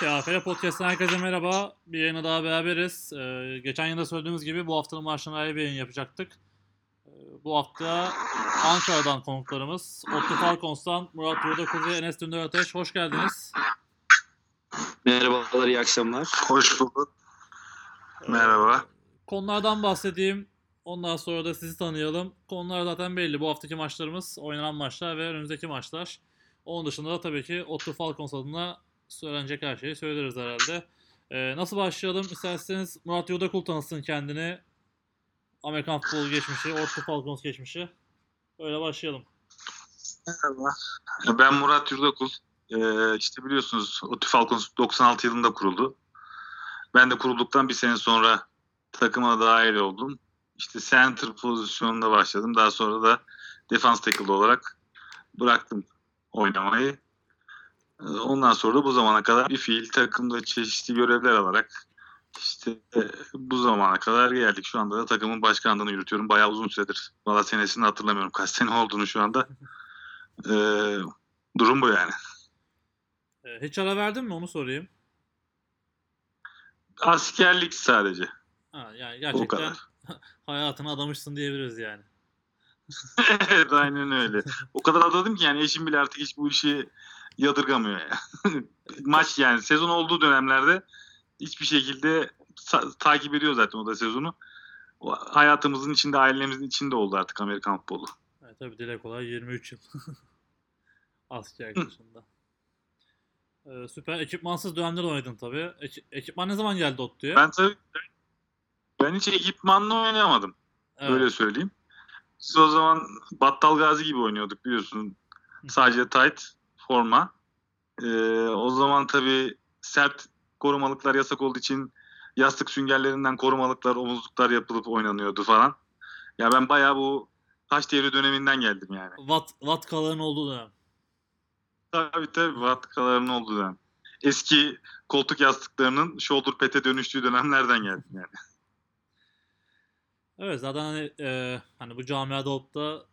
TAFL Podcast'tan herkese merhaba. Bir yayına daha beraberiz. Ee, geçen yılda söylediğimiz gibi bu haftanın maçlarına ayrı bir yayın yapacaktık. Ee, bu hafta Ankara'dan konuklarımız Otto Falcons'tan Murat Yurdakul ve Enes Dündar Ateş. Hoş geldiniz. Merhabalar, iyi akşamlar. Hoş bulduk. Ee, Merhaba. konulardan bahsedeyim. Ondan sonra da sizi tanıyalım. Konular zaten belli. Bu haftaki maçlarımız, oynanan maçlar ve önümüzdeki maçlar. Onun dışında da tabii ki Otto Falcons adına söylenecek her şeyi söyleriz herhalde. Ee, nasıl başlayalım? İsterseniz Murat Yurdakul tanısın kendini. Amerikan futbolu geçmişi, Otto Falcons geçmişi. Öyle başlayalım. Merhaba. Ben Murat Yurdakul. Ee, işte biliyorsunuz ODTÜ Falcons 96 yılında kuruldu. Ben de kurulduktan bir sene sonra takıma dahil oldum. İşte center pozisyonunda başladım. Daha sonra da defans tackle olarak bıraktım oynamayı. Ondan sonra da bu zamana kadar bir fiil takımda çeşitli görevler alarak işte bu zamana kadar geldik. Şu anda da takımın başkanlığını yürütüyorum. Bayağı uzun süredir. Valla senesini hatırlamıyorum. Kaç sene olduğunu şu anda. Ee, durum bu yani. Ee, hiç ara verdin mi onu sorayım. Askerlik sadece. Ha, yani O gerçekten kadar. hayatını adamışsın diyebiliriz yani. evet aynen öyle. O kadar adadım ki yani eşim bile artık hiç bu işi yadırgamıyor ya. Maç yani sezon olduğu dönemlerde hiçbir şekilde sa- takip ediyor zaten o da sezonu. O hayatımızın içinde, ailemizin içinde oldu artık Amerikan futbolu. Evet, tabii dile kolay 23 yıl. Asker dışında. Ee, süper. Ekipmansız dönemde de oynadın tabii. Eki- ekipman ne zaman geldi Ottu'ya? Ben tabii ben hiç ekipmanla oynayamadım. Evet. Öyle söyleyeyim. Biz o zaman Battal Gazi gibi oynuyorduk biliyorsun. Sadece tight forma. Ee, o zaman tabii sert korumalıklar yasak olduğu için yastık süngerlerinden korumalıklar, omuzluklar yapılıp oynanıyordu falan. Ya ben bayağı bu taş devri döneminden geldim yani. Watt, Vatkaların olduğu dönem. Tabii tabii vatkaların olduğu dönem. Eski koltuk yastıklarının shoulder pad'e dönüştüğü dönemlerden geldim yani. Evet zaten hani, e, hani bu camiada olup da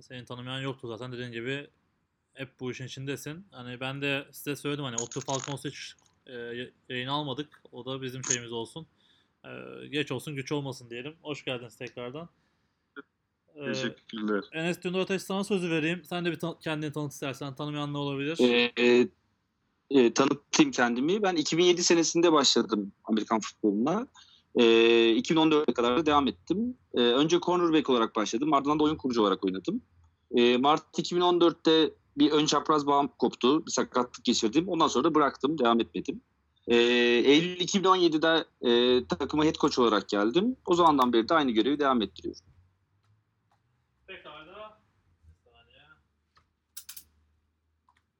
seni tanımayan yoktu zaten dediğin gibi hep bu işin içindesin. Hani ben de size söyledim hani Otto Falcons'u hiç e, yayın almadık. O da bizim şeyimiz olsun. E, geç olsun güç olmasın diyelim. Hoş geldiniz tekrardan. E, Teşekkürler. Enes Dündar Ateş sana sözü vereyim. Sen de bir tan- kendini tanıt istersen. Tanımayanlar olabilir. Ee, e, e, tanıtayım kendimi. Ben 2007 senesinde başladım Amerikan futboluna. Ee, 2014'e kadar da devam ettim. Ee, önce cornerback olarak başladım. Ardından da oyun kurucu olarak oynadım. Ee, Mart 2014'te bir ön çapraz bağım koptu. Bir sakatlık geçirdim. Ondan sonra da bıraktım. Devam etmedim. Ee, Eylül 2017'de e, takıma head coach olarak geldim. O zamandan beri de aynı görevi devam ettiriyorum. Pekala.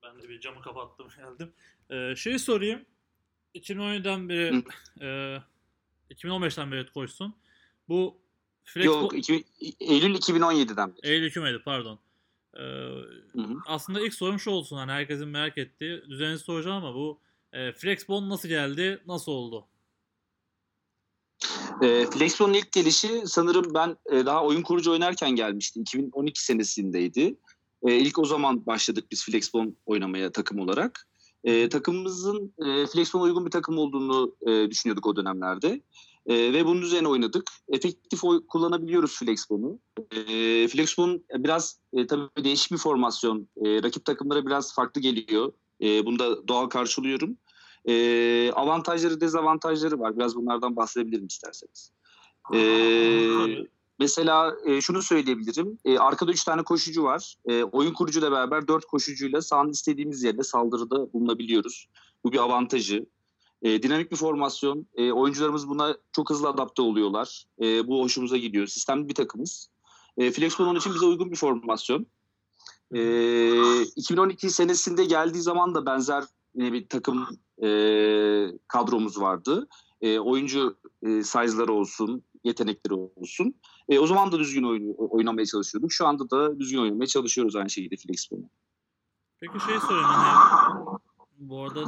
Ben de bir camı kapattım geldim. Ee, şey sorayım. 2017'den beri e, 2015'ten beri koşsun. Bu Flex Yok, iki- Eylül 2017'den beri. Eylül 2017 pardon. Ee, Hı hı. aslında ilk sorum şu olsun hani herkesin merak ettiği. Düzenli soracağım ama bu e, Flexbone nasıl geldi? Nasıl oldu? E, Flexbon'un ilk gelişi sanırım ben e, daha oyun kurucu oynarken gelmişti. 2012 senesindeydi. E, ilk o zaman başladık biz Flexbon oynamaya takım olarak. E, takımımızın e, Flexbon'a uygun bir takım olduğunu e, düşünüyorduk o dönemlerde. E, ve bunun üzerine oynadık. Efektif oy- kullanabiliyoruz Flexbon'u. E, Flexbon biraz e, tabii değişik bir formasyon. E, rakip takımlara biraz farklı geliyor. E, bunu da doğal karşılıyorum. E, avantajları, dezavantajları var. Biraz bunlardan bahsedebilirim isterseniz. E, mesela e, şunu söyleyebilirim. E, arkada 3 tane koşucu var. E, oyun kurucuyla beraber 4 koşucuyla sahanın istediğimiz yerde saldırıda bulunabiliyoruz. Bu bir avantajı. E, dinamik bir formasyon. E, oyuncularımız buna çok hızlı adapte oluyorlar. E, bu hoşumuza gidiyor. Sistemli bir takımız. E, Flexbon onun için bize uygun bir formasyon. E, 2012 senesinde geldiği zaman da benzer yine bir takım e, kadromuz vardı. E, oyuncu e, size'ları olsun, yetenekleri olsun. E, o zaman da düzgün oyun, oynamaya çalışıyorduk. Şu anda da düzgün oynamaya çalışıyoruz aynı şekilde Flexbon'u. Peki şey sorayım hani bu arada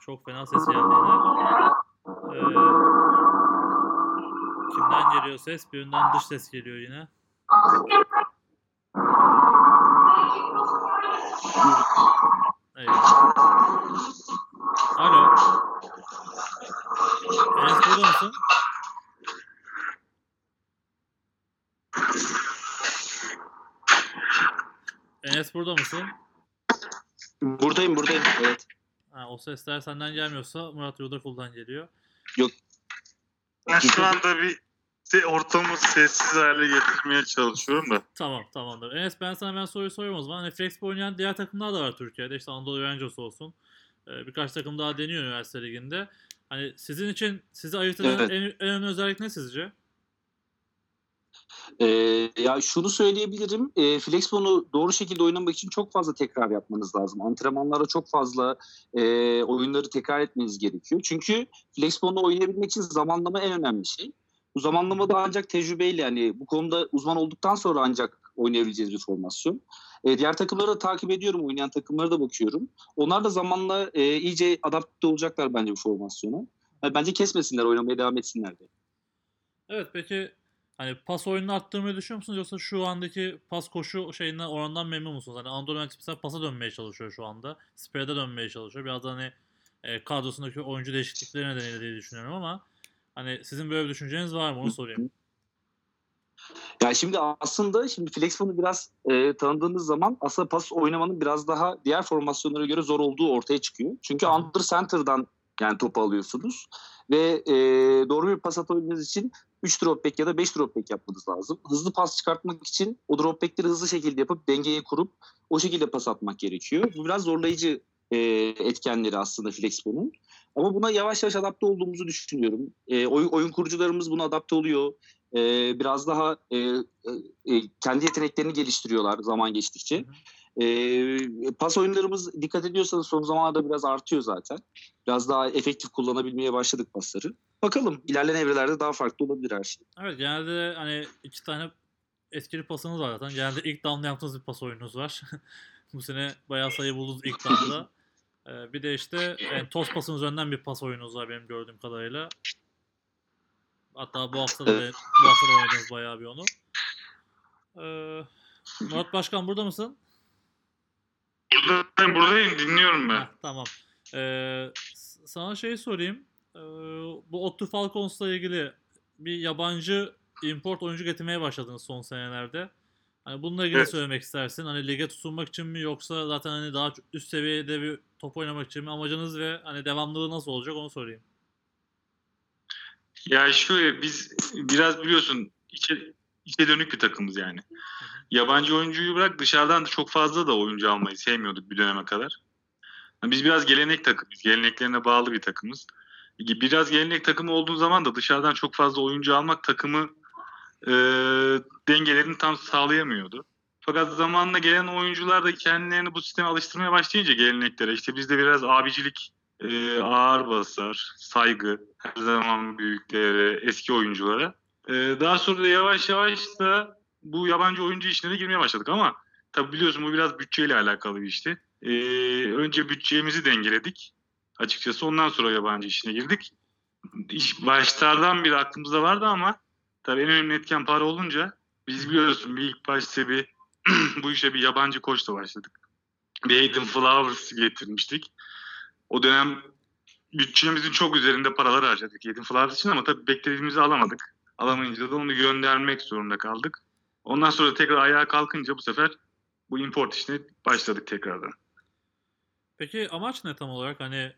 çok fena ses geldi yine. Ee, kimden geliyor ses? Birinden dış ses geliyor yine. Eyvallah. Alo. Enes burada mısın? Enes burada mısın? Buradayım buradayım. Evet. Ha, o sesler senden gelmiyorsa Murat Yurdakul'dan geliyor. Ben şu anda bir se- ortamı sessiz hale getirmeye çalışıyorum da. Tamam tamamdır. Enes ben sana ben soruyu soruyorum o zaman. Hani Flexball oynayan diğer takımlar da var Türkiye'de. İşte Anadolu Rangers olsun. Ee, birkaç takım daha deniyor üniversite liginde. Hani sizin için sizi ayırt eden Evet. en, en önemli özellik ne sizce? Ee, ya şunu söyleyebilirim. E, Flexbon'u doğru şekilde oynamak için çok fazla tekrar yapmanız lazım. Antrenmanlarda çok fazla e, oyunları tekrar etmeniz gerekiyor. Çünkü Flexbon'u oynayabilmek için zamanlama en önemli şey. Bu zamanlama da ancak tecrübeyle yani bu konuda uzman olduktan sonra ancak oynayabileceğiniz bir formasyon. E, diğer takımları da takip ediyorum. Oynayan takımlara da bakıyorum. Onlar da zamanla e, iyice adapte olacaklar bence bu formasyona. Yani bence kesmesinler, oynamaya devam etsinler de. Evet peki hani pas oyununu arttırmayı düşünüyor musunuz yoksa şu andaki pas koşu şeyinden orandan memnun musunuz? Hani Anadolu Efes mesela pasa dönmeye çalışıyor şu anda. Spread'e dönmeye çalışıyor. Biraz da hani e, kadrosundaki oyuncu değişiklikleri nedeniyle diye düşünüyorum ama hani sizin böyle bir düşünceniz var mı onu sorayım. Ya şimdi aslında şimdi Flexfon'u biraz e, tanıdığınız zaman aslında pas oynamanın biraz daha diğer formasyonlara göre zor olduğu ortaya çıkıyor. Çünkü under center'dan yani topu alıyorsunuz ve e, doğru bir pas atabilmeniz için 3 drop back ya da 5 drop back yapmanız lazım. Hızlı pas çıkartmak için o drop back'leri hızlı şekilde yapıp dengeyi kurup o şekilde pas atmak gerekiyor. Bu biraz zorlayıcı e, etkenleri aslında Flexfon'un. Ama buna yavaş yavaş adapte olduğumuzu düşünüyorum. E, oyun, oyun kurucularımız buna adapte oluyor. E, biraz daha e, e, e, kendi yeteneklerini geliştiriyorlar zaman geçtikçe. E, pas oyunlarımız dikkat ediyorsanız son zamanlarda biraz artıyor zaten. Biraz daha efektif kullanabilmeye başladık pasları. Bakalım ilerleyen evrelerde daha farklı olabilir her şey. Evet genelde hani iki tane etkili pasınız var zaten. Genelde ilk down'da yaptığınız bir pas oyununuz var. Bu sene bayağı sayı buldunuz ilk down'da. Ee, bir de işte yani toz pasın üzerinden bir pas oyununuz var benim gördüğüm kadarıyla. Hatta bu hafta da Evet. bu hafta da oynadınız bayağı bir onu. Ee, Murat Başkan burada mısın? Buradayım, buradayım dinliyorum ben. Heh, tamam. Ee, sana şey sorayım. Ee, bu Ottu Falcons'la ilgili bir yabancı import oyuncu getirmeye başladınız son senelerde. Hani bununla ilgili Evet. söylemek istersin. Hani lige tutunmak için mi yoksa zaten hani daha üst seviyede bir top oynamak için mi amacınız ve hani devamlılığı nasıl olacak onu sorayım. Ya şöyle biz biraz biliyorsun içe, içe dönük bir takımız yani. Yabancı oyuncuyu bırak dışarıdan da çok fazla da oyuncu almayı sevmiyorduk bir döneme kadar. Yani Biz biraz gelenek takımız. Geleneklerine bağlı bir takımız. Biraz gelenek takımı olduğu zaman da dışarıdan çok fazla oyuncu almak takımı e, dengelerini tam sağlayamıyordu. Fakat zamanla gelen oyuncular da kendilerini bu sisteme alıştırmaya başlayınca geleneklere işte bizde biraz abicilik, e, ağır basar, saygı, her zaman büyüklere, eski oyunculara. E, daha sonra da yavaş yavaş da bu yabancı oyuncu işine de girmeye başladık ama tabii biliyorsun bu biraz bütçeyle alakalı bir işti. E, önce bütçemizi dengeledik açıkçası ondan sonra yabancı işine girdik. İş başlardan beri aklımızda vardı ama tabii en önemli etken para olunca biz biliyorsun bir ilk başta bir bu işe bir yabancı koçla başladık. Bir Hayden Flowers getirmiştik. O dönem bütçemizin çok üzerinde paralar harcadık Hayden Flowers için ama tabii beklediğimizi alamadık. Alamayınca da onu göndermek zorunda kaldık. Ondan sonra tekrar ayağa kalkınca bu sefer bu import işine başladık tekrardan. Peki amaç ne tam olarak? Hani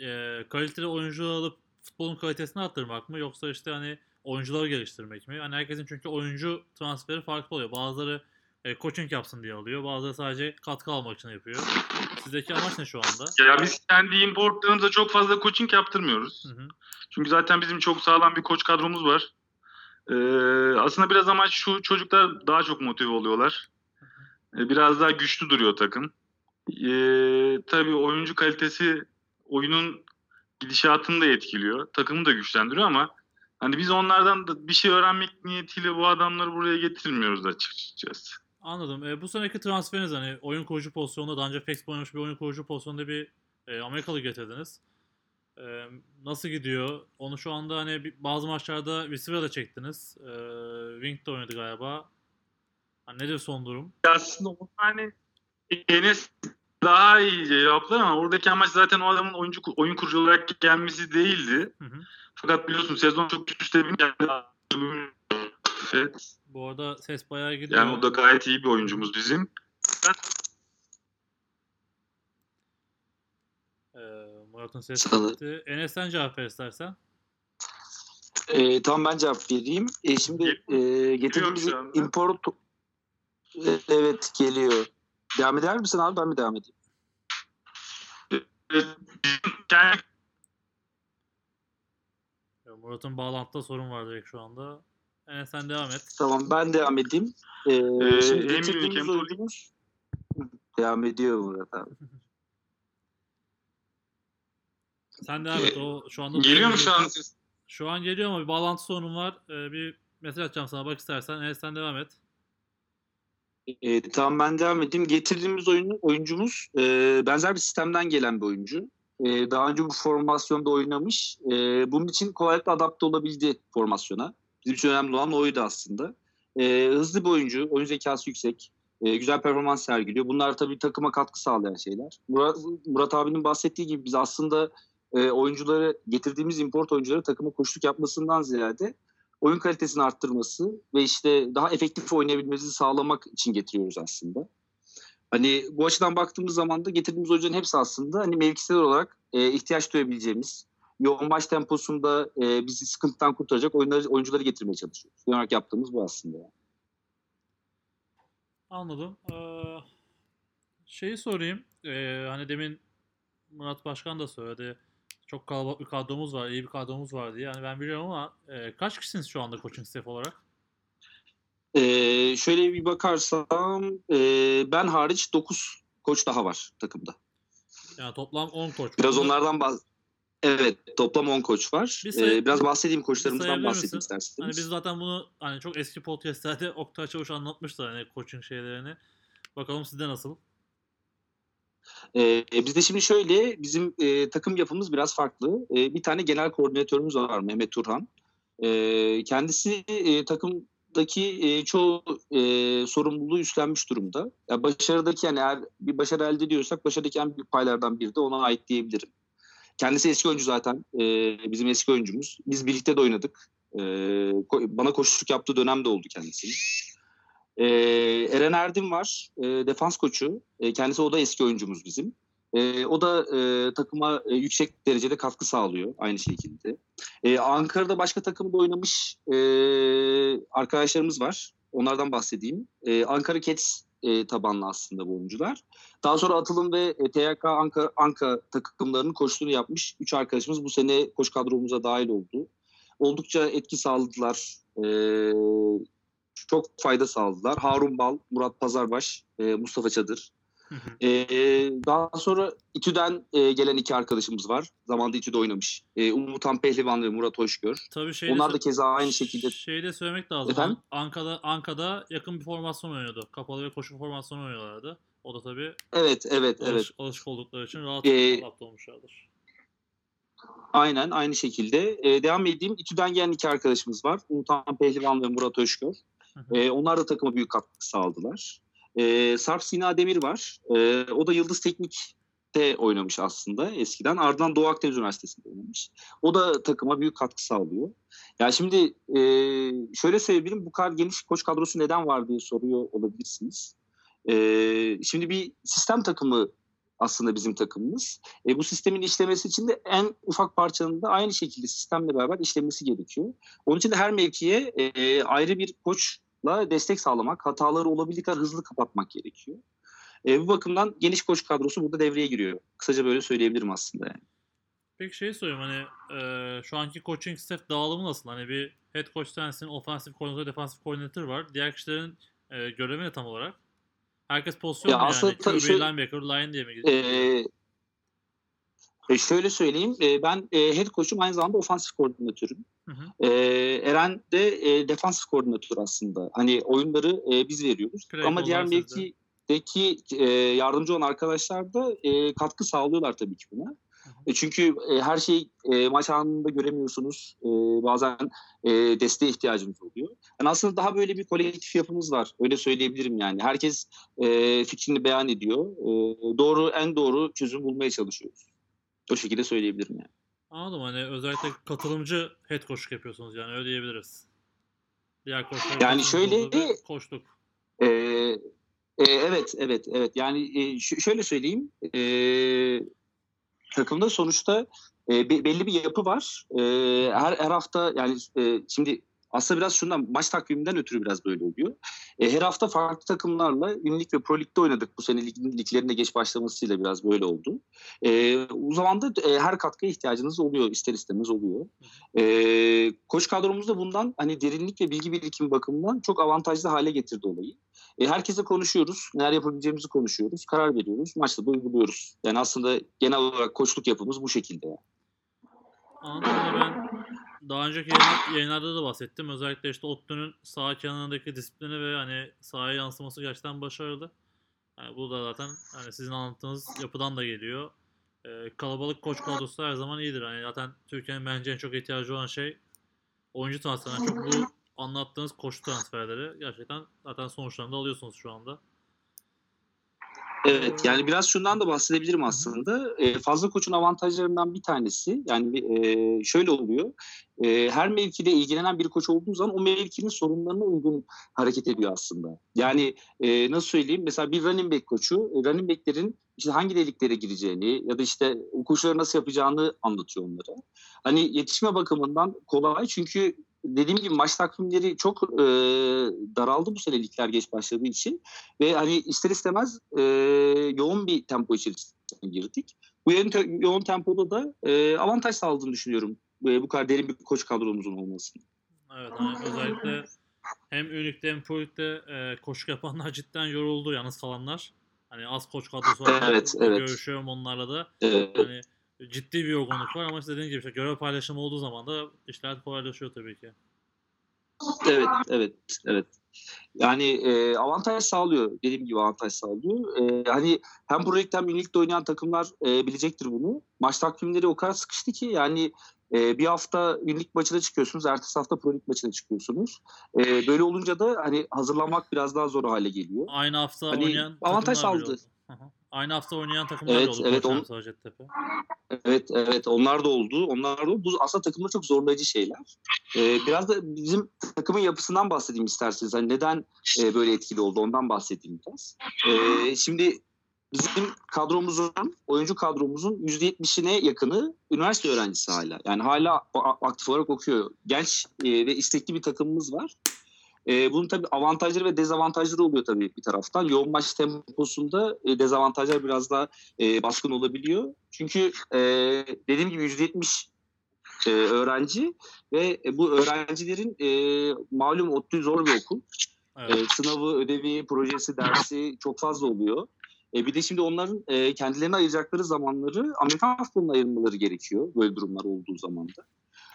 e, kaliteli oyuncu alıp futbolun kalitesini arttırmak mı yoksa işte hani oyuncuları geliştirmek mi? Hani herkesin çünkü oyuncu transferi farklı oluyor. Bazıları e, coaching yapsın diye alıyor. Bazıları sadece katkı almak için yapıyor. Sizdeki amaç ne şu anda? Ya biz kendi importlarımıza çok fazla coaching yaptırmıyoruz. Hı hı. Çünkü zaten bizim çok sağlam bir koç kadromuz var. Ee, aslında biraz amaç şu çocuklar daha çok motive oluyorlar. Ee, biraz daha güçlü duruyor takım. Ee, tabii oyuncu kalitesi oyunun gidişatını da etkiliyor. Takımı da güçlendiriyor ama hani biz onlardan da bir şey öğrenmek niyetiyle bu adamları buraya getirmiyoruz açıkçası. Anladım. E, bu seneki transferiniz hani oyun kurucu pozisyonunda daha önce Flexball oynamış bir oyun kurucu pozisyonunda bir e, Amerikalı getirdiniz. E, nasıl gidiyor? Onu şu anda hani bir- bazı maçlarda receiver'a çektiniz. E, Wing'de oynadı galiba. Hani nedir son durum? aslında o hani Enes daha iyi cevaplar ama oradaki amaç zaten o adamın oyuncu oyun kurucu olarak gelmesi değildi. Hı hı. Fakat biliyorsun sezon çok üst üste binince Evet. Bu arada ses bayağı gidiyor. Yani o da gayet iyi bir oyuncumuz bizim. Ee, Murat'ın ses Sağ ol. gitti. Enes sen cevap ver istersen. E, tamam ben cevap vereyim. E, şimdi e, getirdiğimiz import E, evet geliyor. Devam eder misin abi ben mi devam edeyim? Murat'ın bağlantıda sorun var direkt şu anda. Enes sen devam et. Tamam ben devam edeyim. E, Ee, şimdi getirdiğimiz oyuncumuz devam ediyor Murat abi. Sen devam et. O şu anda geliyor mu şu an ses? Şu an geliyor ama bir bağlantı sorunum var. Ee, bir mesaj atacağım sana bak istersen. Enes sen devam et. E, tamam ben devam edeyim. Getirdiğimiz oyun, oyuncumuz e, benzer bir sistemden gelen bir oyuncu. E, daha önce bu formasyonda oynamış. E, bunun için kolaylıkla adapte olabildi formasyona. Bizim için önemli olan oydu aslında. E, hızlı bir oyuncu, oyun zekası yüksek. e, güzel performans sergiliyor. Bunlar tabii takıma katkı sağlayan şeyler. Murat, Murat abinin bahsettiği gibi biz aslında e, oyuncuları, getirdiğimiz import oyuncuları takıma koşuluk yapmasından ziyade oyun kalitesini arttırması ve işte daha efektif oynayabilmemizi sağlamak için getiriyoruz aslında. Hani bu açıdan baktığımız zaman da getirdiğimiz oyuncuların hepsi aslında hani mevkisel olarak e, ihtiyaç duyabileceğimiz, yoğun maç temposunda e, bizi sıkıntıdan kurtaracak oyunları, oyuncuları getirmeye çalışıyoruz. Genel olarak yaptığımız bu aslında. Anladım. Ee, şeyi sorayım. Ee, hani demin Murat Başkan da söyledi. Çok kalabalık bir kadromuz var, iyi bir kadromuz var diye. Yani ben biliyorum ama e, kaç kişisiniz şu anda coaching staff olarak? E, şöyle bir bakarsam e, ben hariç 9 koç daha var takımda. Yani toplam 10 koç. Biraz onlardan bahs- Evet toplam 10 koç var. Bir E, biraz bahsedeyim koçlarımızdan bahsedeyim isterseniz. Hani biz zaten bunu hani çok eski podcastlerde Oktay Çavuş anlatmıştı hani coaching şeylerini. Bakalım sizde nasıl? Ee, bizde şimdi şöyle bizim e, takım yapımız biraz farklı. E, bir tane genel koordinatörümüz var Mehmet Turhan. E, kendisi e, takımdaki e, çoğu e, sorumluluğu üstlenmiş durumda. Ya başarıdaki yani eğer bir başarı elde ediyorsak başarıdaki en büyük paylardan biri de ona ait diyebilirim. Kendisi eski oyuncu zaten. E, bizim eski oyuncumuz. Biz birlikte de oynadık. E, bana koşuluk yaptığı dönem de oldu kendisinin. Ee, Eren Erdin var, e, defans koçu. E, kendisi o da eski oyuncumuz bizim. E, o da e, takıma e, yüksek derecede katkı sağlıyor aynı şekilde. E, Ankara'da başka takımda oynamış e, arkadaşlarımız var. Onlardan bahsedeyim. E, Ankara Cats e, tabanlı aslında bu oyuncular. Daha sonra Atılım ve e, TYK Anka, Anka takımlarının koçluğunu yapmış 3 arkadaşımız bu sene koç kadromuza dahil oldu. Oldukça etki sağladılar. E, çok fayda sağladılar. Harun Bal, Murat Pazarbaş, e, Mustafa Çadır. Hı hı. E, daha sonra İTÜ'den e, gelen iki arkadaşımız var. Zamanında İTÜ'de oynamış. E, Umutan Pehlivan ve Murat Hoşgör. Tabii şey de Onlar da keza aynı şekilde. Şeyi de söylemek lazım. Efendim? Anka'da Anka'da yakın bir formasyon oynuyordu. Kapalı ve koşu formasyonu oynuyorlardı. O da tabii Evet, evet, alış, evet. alışık oldukları için rahat Ee, adapte olmuşlardır. Aynen aynı şekilde. E, devam edeyim. İTÜ'den gelen iki arkadaşımız var. Umutan Pehlivan ve Murat Hoşgör. E, onlar da takıma büyük katkı sağladılar. E, Sarp Sina Demir var. E, o da Yıldız Teknik'te oynamış aslında eskiden. Ardından Doğu Akdeniz Üniversitesi'nde oynamış. O da takıma büyük katkı sağlıyor. Ya şimdi e, şöyle söyleyebilirim. Bu kadar geniş koç kadrosu neden var diye soruyor olabilirsiniz. E, şimdi bir sistem takımı aslında bizim takımımız. E, bu sistemin işlemesi için de en ufak parçanın da aynı şekilde sistemle beraber işlemesi gerekiyor. Onun için de her mevkiye e, ayrı bir koçla destek sağlamak, hataları olabildiği kadar hızlı kapatmak gerekiyor. E, bu bakımdan geniş koç kadrosu burada devreye giriyor. Kısaca böyle söyleyebilirim aslında. Yani. Peki şey sorayım hani e, şu anki coaching staff dağılımı nasıl? Hani bir head coach sensin, offensive koordinatör, defensive koordinatör var. Diğer kişilerin e, görevi ne tam olarak? Herkes pozisyon Ya mu yani? aslında ta- QB, şöyle- linebacker, line diye mi E, gidiyor? e, şöyle söyleyeyim. E, ben e, head coach'um aynı zamanda ofansif koordinatörüm. Hı hı. E, Eren de e, defansif koordinatör aslında. Hani oyunları e, biz veriyoruz. Play Ama diğer mevki ligdeki e, yardımcı olan arkadaşlar da e, katkı sağlıyorlar tabii ki buna. E, çünkü e, her şeyi e, maç anında göremiyorsunuz. E, bazen e, desteğe ihtiyacınız oluyor. Yani aslında daha böyle bir kolektif yapımız var. Öyle söyleyebilirim yani. Herkes e, fikrini beyan ediyor. E, doğru en doğru çözüm bulmaya çalışıyoruz. O şekilde söyleyebilirim yani. Anladım hani özellikle katılımcı head coachluk yapıyorsunuz yani öyle diyebiliriz. Diğer koçlar Yani şöyle- koçluk. Ee, e, evet, evet, evet. Yani e, şöyle söyleyeyim. E, takımda sonuçta e, be- belli bir yapı var. E, her her hafta yani e, şimdi aslında biraz şundan maç takviminden ötürü biraz böyle oluyor. E, her hafta farklı takımlarla Ünlük ve Pro Lig'de oynadık. Bu sene lig, liglerin geç başlamasıyla biraz böyle oldu. E, o zaman da e, her katkıya ihtiyacınız oluyor. ister istemez oluyor. E, koç kadromuz da bundan hani derinlik ve bilgi birikimi bakımından çok avantajlı hale getirdi olayı. E, herkese konuşuyoruz. Neler yapabileceğimizi konuşuyoruz. Karar veriyoruz. Maçta da uyguluyoruz. Yani aslında genel olarak koçluk yapımız bu şekilde. Anladım ben daha önceki yayın- yayınlarda da bahsettim. Özellikle işte Ottu'nun sağ kenarındaki disiplini ve hani sahaya yansıması gerçekten başarılı. Yani bu da zaten hani sizin anlattığınız yapıdan da geliyor. Ee, kalabalık koç kadrosu her zaman iyidir. Hani zaten Türkiye'nin bence en çok ihtiyacı olan şey oyuncu transferinden çok bu anlattığınız koç transferleri gerçekten zaten sonuçlarını da alıyorsunuz şu anda. Evet yani biraz şundan da bahsedebilirim aslında. E, fazla koçun avantajlarından bir tanesi yani e, şöyle oluyor. E, her mevkide ilgilenen bir koç olduğu zaman o mevkinin sorunlarına uygun hareket ediyor aslında. Yani e, nasıl söyleyeyim mesela bir running back koçu e, running backlerin işte hangi deliklere gireceğini ya da işte koşuları nasıl yapacağını anlatıyor onlara. Hani yetişme bakımından kolay çünkü dediğim gibi maç takvimleri çok e, daraldı bu sene ligler geç başladığı için ve hani ister istemez e, yoğun bir tempo içerisine girdik. Bu yoğun, yoğun tempoda da e, avantaj sağladığını düşünüyorum e, bu kadar derin bir koç kadromuzun olmasının. Evet hani özellikle hem Ünlük'te hem Prolik'te e, koşu yapanlar cidden yoruldu yalnız kalanlar. Hani az koç kadrosu. Evet, evet. Görüşüyorum onlarla da. E, Hani ciddi bir yorgunluk var ama işte dediğim gibi işte görev paylaşımı olduğu zaman da işler kolaylaşıyor tabii ki. Evet, evet, evet. Yani e, avantaj sağlıyor. Dediğim gibi avantaj sağlıyor. E, hani hem Pro Lig'de hem Ünlük'te oynayan takımlar e, bilecektir bunu. Maç takvimleri o kadar sıkıştı ki yani e, bir hafta Ünlük maçına çıkıyorsunuz, ertesi hafta Pro Lig maçına çıkıyorsunuz. E, böyle olunca da hani hazırlanmak biraz daha zor hale geliyor. Aynı hafta Hani oynayan avantaj sağladı. Aynı hafta oynayan takımlar Evet, da oldu. evet, Hacettepe. Evet, evet. Onlar da oldu. Onlar da oldu. Bu aslında takımda çok zorlayıcı şeyler. Ee, biraz da bizim takımın yapısından bahsedeyim isterseniz. Hani neden e, böyle etkili oldu ondan bahsedeyim biraz. Ee, şimdi bizim kadromuzun, oyuncu kadromuzun %70'ine yakını üniversite öğrencisi hala. Yani hala aktif olarak okuyor. Genç e, ve istekli bir takımımız var. E, bunun tabii avantajları ve dezavantajları oluyor tabii bir taraftan. Yoğun maç temposunda e, dezavantajlar biraz daha e, baskın olabiliyor. Çünkü e, dediğim gibi %70 e, öğrenci ve e, bu öğrencilerin e, malum ODTÜ zor bir okul. Evet. E, sınavı, ödevi, projesi, dersi çok fazla oluyor. E, bir de şimdi onların e, kendilerine ayıracakları zamanları Amerikan futboluna ayırmaları gerekiyor böyle durumlar olduğu zaman da.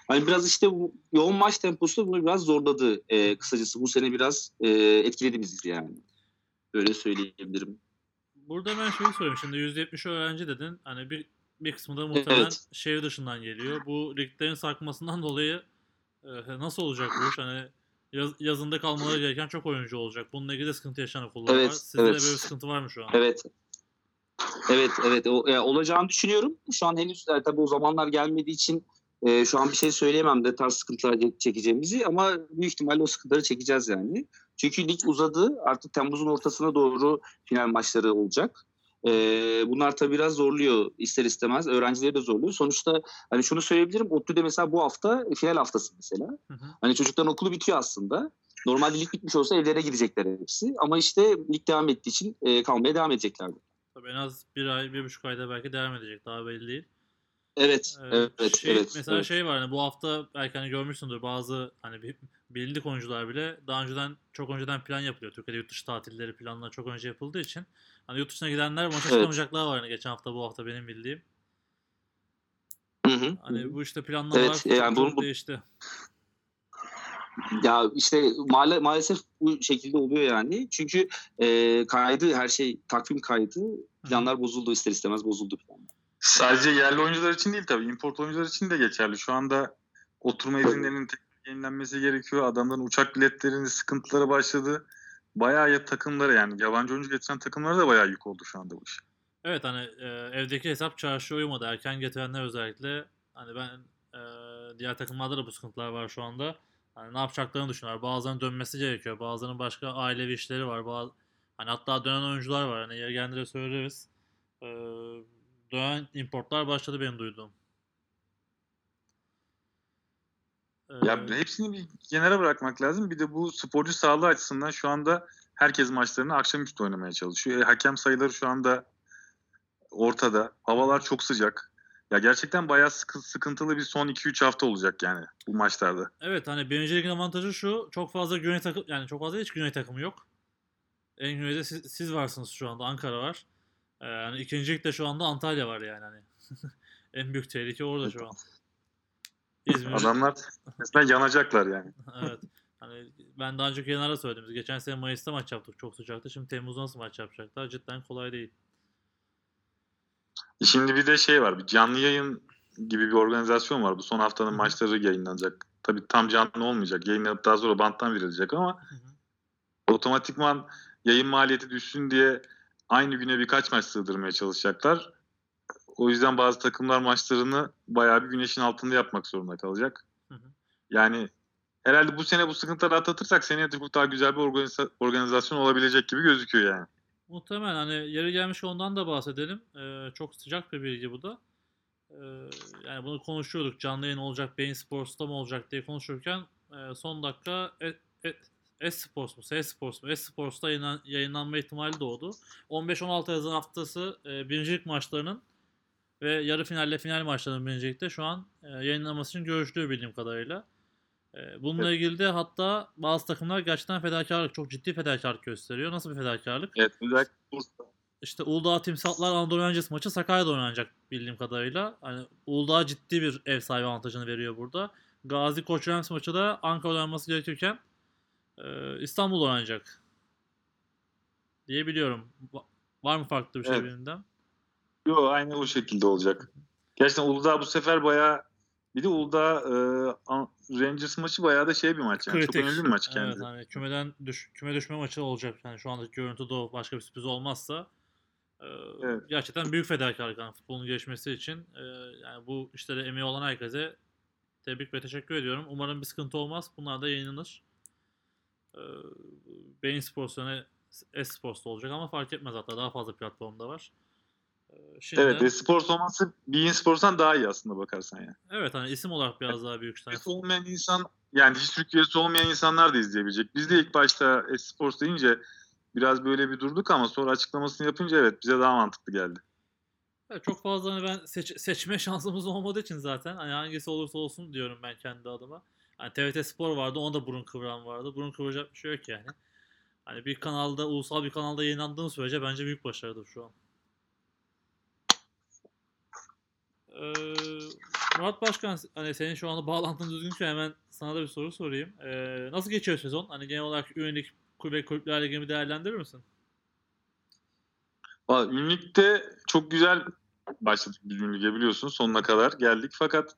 Hani biraz işte bu yoğun maç temposu bunu biraz zorladı e, kısacası. Bu sene biraz e, etkiledi bizi yani. Böyle söyleyebilirim. Burada ben şeyi sorayım. Şimdi %70 öğrenci dedin. Hani bir bir kısmı da muhtemelen Evet. şehir dışından geliyor. Bu liglerin sarkmasından dolayı e, nasıl olacak bu iş? Hani yaz- yazında kalmaları gereken çok oyuncu olacak. Bununla ilgili de sıkıntı yaşayan okullar Evet, var. Sizde evet. de böyle bir sıkıntı var mı şu an? Evet. Evet, evet. O, e, olacağını düşünüyorum. Şu an henüz e, tabii o zamanlar gelmediği için e, şu an bir şey söyleyemem de tarz sıkıntılar çek- çekeceğimizi ama büyük ihtimalle o sıkıntıları çekeceğiz yani. Çünkü lig uzadı. Artık Temmuz'un ortasına doğru final maçları olacak. E, bunlar tabii biraz zorluyor ister istemez. Öğrencileri de zorluyor. Sonuçta hani şunu söyleyebilirim. ODTÜ'de mesela bu hafta final haftası mesela. Hı hı. Hani çocukların okulu bitiyor aslında. Normalde lig bitmiş olsa evlere gidecekler hepsi. Ama işte lig devam ettiği için e, kalmaya devam edeceklerdi. Tabii en az bir ay, bir buçuk ayda belki devam edecek. Daha belli değil. Evet, Ee, evet, şey, evet. Mesela evet. şey var hani bu hafta belki hani görmüşsündür bazı hani bilindik oyuncular bile daha önceden çok önceden plan yapılıyor. Türkiye'de yurt dışı tatilleri planlar çok önce yapıldığı için hani yurt dışına gidenler maça çıkamayacaklar var hani geçen hafta bu hafta benim bildiğim. Hı hı, hı Hani hı. bu işte planlamalar Evet, yani bunu- bu- değişti. Ya işte maale, maalesef bu şekilde oluyor yani. Çünkü e, kaydı her şey takvim kaydı. Planlar bozuldu ister istemez bozuldu planlar. Sadece yerli oyuncular için değil tabii. import oyuncular için de geçerli. Şu anda oturma izinlerinin tekrar yenilenmesi gerekiyor. Adamların uçak biletlerinin sıkıntıları başladı. Bayağı ya takımlara yani yabancı oyuncu getiren takımlara da bayağı yük oldu şu anda bu iş. Evet hani e, evdeki hesap çarşıya uymadı. Erken getirenler özellikle. Hani ben e, diğer takımlarda da bu sıkıntılar var şu anda. Hani ne yapacaklarını düşünüyorlar. Bazılarının dönmesi gerekiyor. Bazılarının başka ailevi işleri var. Bazı, hani hatta dönen oyuncular var. Hani yer gelince söyleriz. E, dönen importlar başladı benim duyduğum. E, Ya hepsini bir kenara bırakmak lazım. Bir de bu sporcu sağlığı açısından şu anda herkes maçlarını akşamüstü oynamaya çalışıyor. E, hakem sayıları şu anda ortada. Havalar çok sıcak. Ya gerçekten bayağı sıkı- sıkıntılı bir son 2-3 hafta olacak yani bu maçlarda. Evet hani birinci ligin avantajı şu. Çok fazla güney takım yani çok fazla hiç güney takımı yok. En güneyde siz, siz varsınız şu anda. Ankara var. Ee, yani ikinci ligde şu anda Antalya var yani hani. en büyük tehlike orada şu an. İzmir. Adamlar resmen yanacaklar yani. evet. Hani ben daha önceki yayınlarda söyledim. Geçen sene Mayıs'ta maç yaptık. Çok sıcaktı. Şimdi Temmuz'da nasıl maç yapacaklar? Cidden kolay değil. Şimdi bir de şey var. Bir canlı yayın gibi bir organizasyon var. Bu son haftanın maçları yayınlanacak. Tabii tam canlı olmayacak. Yayınlanıp daha sonra banttan verilecek ama Hı hı. otomatikman yayın maliyeti düşsün diye aynı güne birkaç maç sığdırmaya çalışacaklar. O yüzden bazı takımlar maçlarını bayağı bir güneşin altında yapmak zorunda kalacak. Hı hı. Yani herhalde bu sene bu sıkıntıları atlatırsak seneye çok daha güzel bir organiza- organizasyon olabilecek gibi gözüküyor yani. Muhtemelen hani yeri gelmiş ondan da bahsedelim. Ee, çok sıcak bir bilgi bu da. Ee, yani bunu konuşuyorduk. Canlı yayın olacak, Bein Sports'ta mı olacak diye konuşurken e, son dakika e, e, S-Sports mu, S-Sports mu, S-Sports'ta yayınlan, yayınlanma ihtimali doğdu. 15-16 Haziran haftası e, birincilik maçlarının ve yarı finalle final maçlarının birincilikte şu an e, yayınlanması için görüştüğü bildiğim kadarıyla. E, bununla ilgili de hatta bazı takımlar gerçekten fedakarlık, çok ciddi fedakarlık gösteriyor. Nasıl bir fedakarlık? Evet özellikle Bursa. İşte Uludağ Timsahlar Anadolu Rangers maçı Sakarya'da oynanacak bildiğim kadarıyla. Hani Uludağ ciddi bir ev sahibi avantajını veriyor burada. Gazi Koç Rams maçı da Ankara'da oynanması gerekirken e, İstanbul'da oynanacak. Diye biliyorum. Va- Var mı farklı bir şey Evet. birbirinden? Yo, aynı o şekilde olacak. Gerçekten Uludağ bu sefer bayağı bir de Uludağ e, An- Rangers maçı bayağı da şey bir maç yani. Çok önemli bir maç kendi. Evet hani kümeden düş, küme düşme maçı olacak. Yani şu andaki görüntü de o. Başka bir sürpriz olmazsa e, Evet. gerçekten büyük fedakarlık yani futbolun gelişmesi için. E, yani bu işlere emeği olan herkese tebrik ve teşekkür ediyorum. Umarım bir sıkıntı olmaz. Bunlar da yayınlanır. E, Bein Sports yani S-Sports'ta olacak ama fark etmez hatta daha fazla platformda var. E, şimdi, Evet, Espors olması Bein Sports'tan daha iyi aslında bakarsan yani. evet hani isim olarak biraz daha büyük. Üyesi olmayan insan yani hiç Türk üyesi olmayan insanlar da izleyebilecek. Biz de ilk başta Esports deyince biraz böyle bir durduk ama sonra açıklamasını yapınca evet bize daha mantıklı geldi. Evet, çok fazla hani ben seç- seçme şansımız olmadığı için zaten hani hangisi olursa olsun diyorum ben kendi adıma. Hani TRT Spor vardı, onda da burun kıvıran vardı. Burun kıvıracak bir şey yok yani. Hani bir kanalda, ulusal bir kanalda yayınlandığın sürece bence büyük başarıdır şu an. Ee, Murat Başkan, hani senin şu anda bağlantın düzgünse hemen sana da bir soru sorayım. Ee, nasıl geçiyor sezon? Hani genel olarak üyelik kulübe kulüpler ligini bir değerlendirir misin? Ünlük'te çok güzel başladık biz Ünlük'e biliyorsunuz sonuna kadar geldik fakat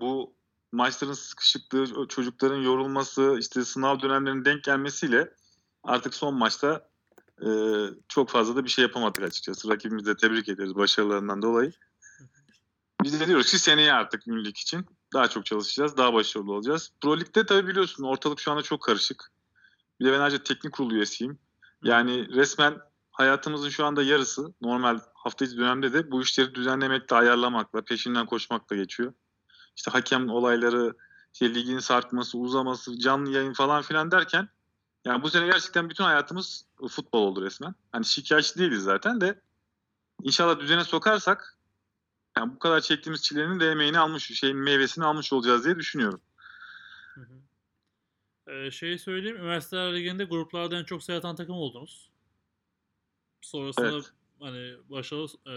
bu maçların sıkışıklığı, çocukların yorulması, işte sınav dönemlerinin denk gelmesiyle artık son maçta e, çok fazla da bir şey yapamadık açıkçası. Rakibimizi de tebrik ederiz başarılarından dolayı. Biz de diyoruz ki seneye artık Ünlük için daha çok çalışacağız, daha başarılı olacağız. Pro Lig'de tabii biliyorsun ortalık şu anda çok karışık. Bir de ben ayrıca teknik kurulu üyesiyim. Yani resmen hayatımızın şu anda yarısı normal hafta içi dönemde de bu işleri düzenlemekle, ayarlamakla, peşinden koşmakla geçiyor. İşte hakem olayları, işte ligin sarkması, uzaması, canlı yayın falan filan derken yani bu sene gerçekten bütün hayatımız futbol oldu resmen. Hani şikayetçi değiliz zaten de inşallah düzene sokarsak yani bu kadar çektiğimiz çilenin de emeğini almış, şeyin meyvesini almış olacağız diye düşünüyorum. Hı hı. Ee, şeyi söyleyeyim. Üniversiteler Ligi'nde gruplarda en çok sayı atan takım oldunuz. Sonrasında Evet. hani başarılı e,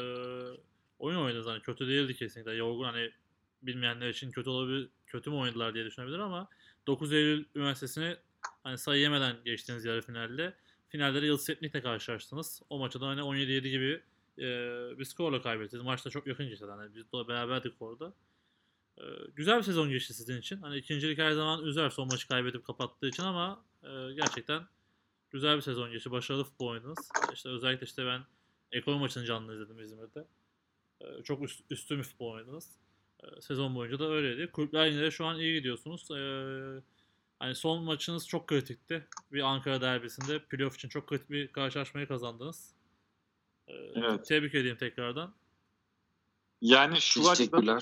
oyun oynadınız. Hani kötü değildi kesinlikle. Yorgun hani bilmeyenler için kötü olabilir, kötü mü oynadılar diye düşünebilir ama 9 Eylül Üniversitesi'ni hani sayı yemeden geçtiğiniz yarı finalde. Finalde de Yıldız Teknik'le karşılaştınız. O maçta da hani 17-7 gibi e, bir skorla kaybettiniz. Maçta çok yakın geçti. Hani biz de beraberdik orada. E, güzel bir sezon geçti sizin için. Hani ikincilik her zaman üzer son maçı kaybedip kapattığı için ama e, gerçekten güzel bir sezon geçti. Başarılı futbol oynadınız. İşte özellikle işte ben Ekol maçını canlı izledim İzmir'de. E, çok üst, üstün bir futbol oynadınız. Sezon boyunca da öyleydi. Kulüpler yine de şu an iyi gidiyorsunuz. E, hani son maçınız çok kritikti. Bir Ankara derbisinde playoff için çok kritik bir karşılaşmayı kazandınız. E, Evet. Tebrik edeyim tekrardan. Yani şu açıdan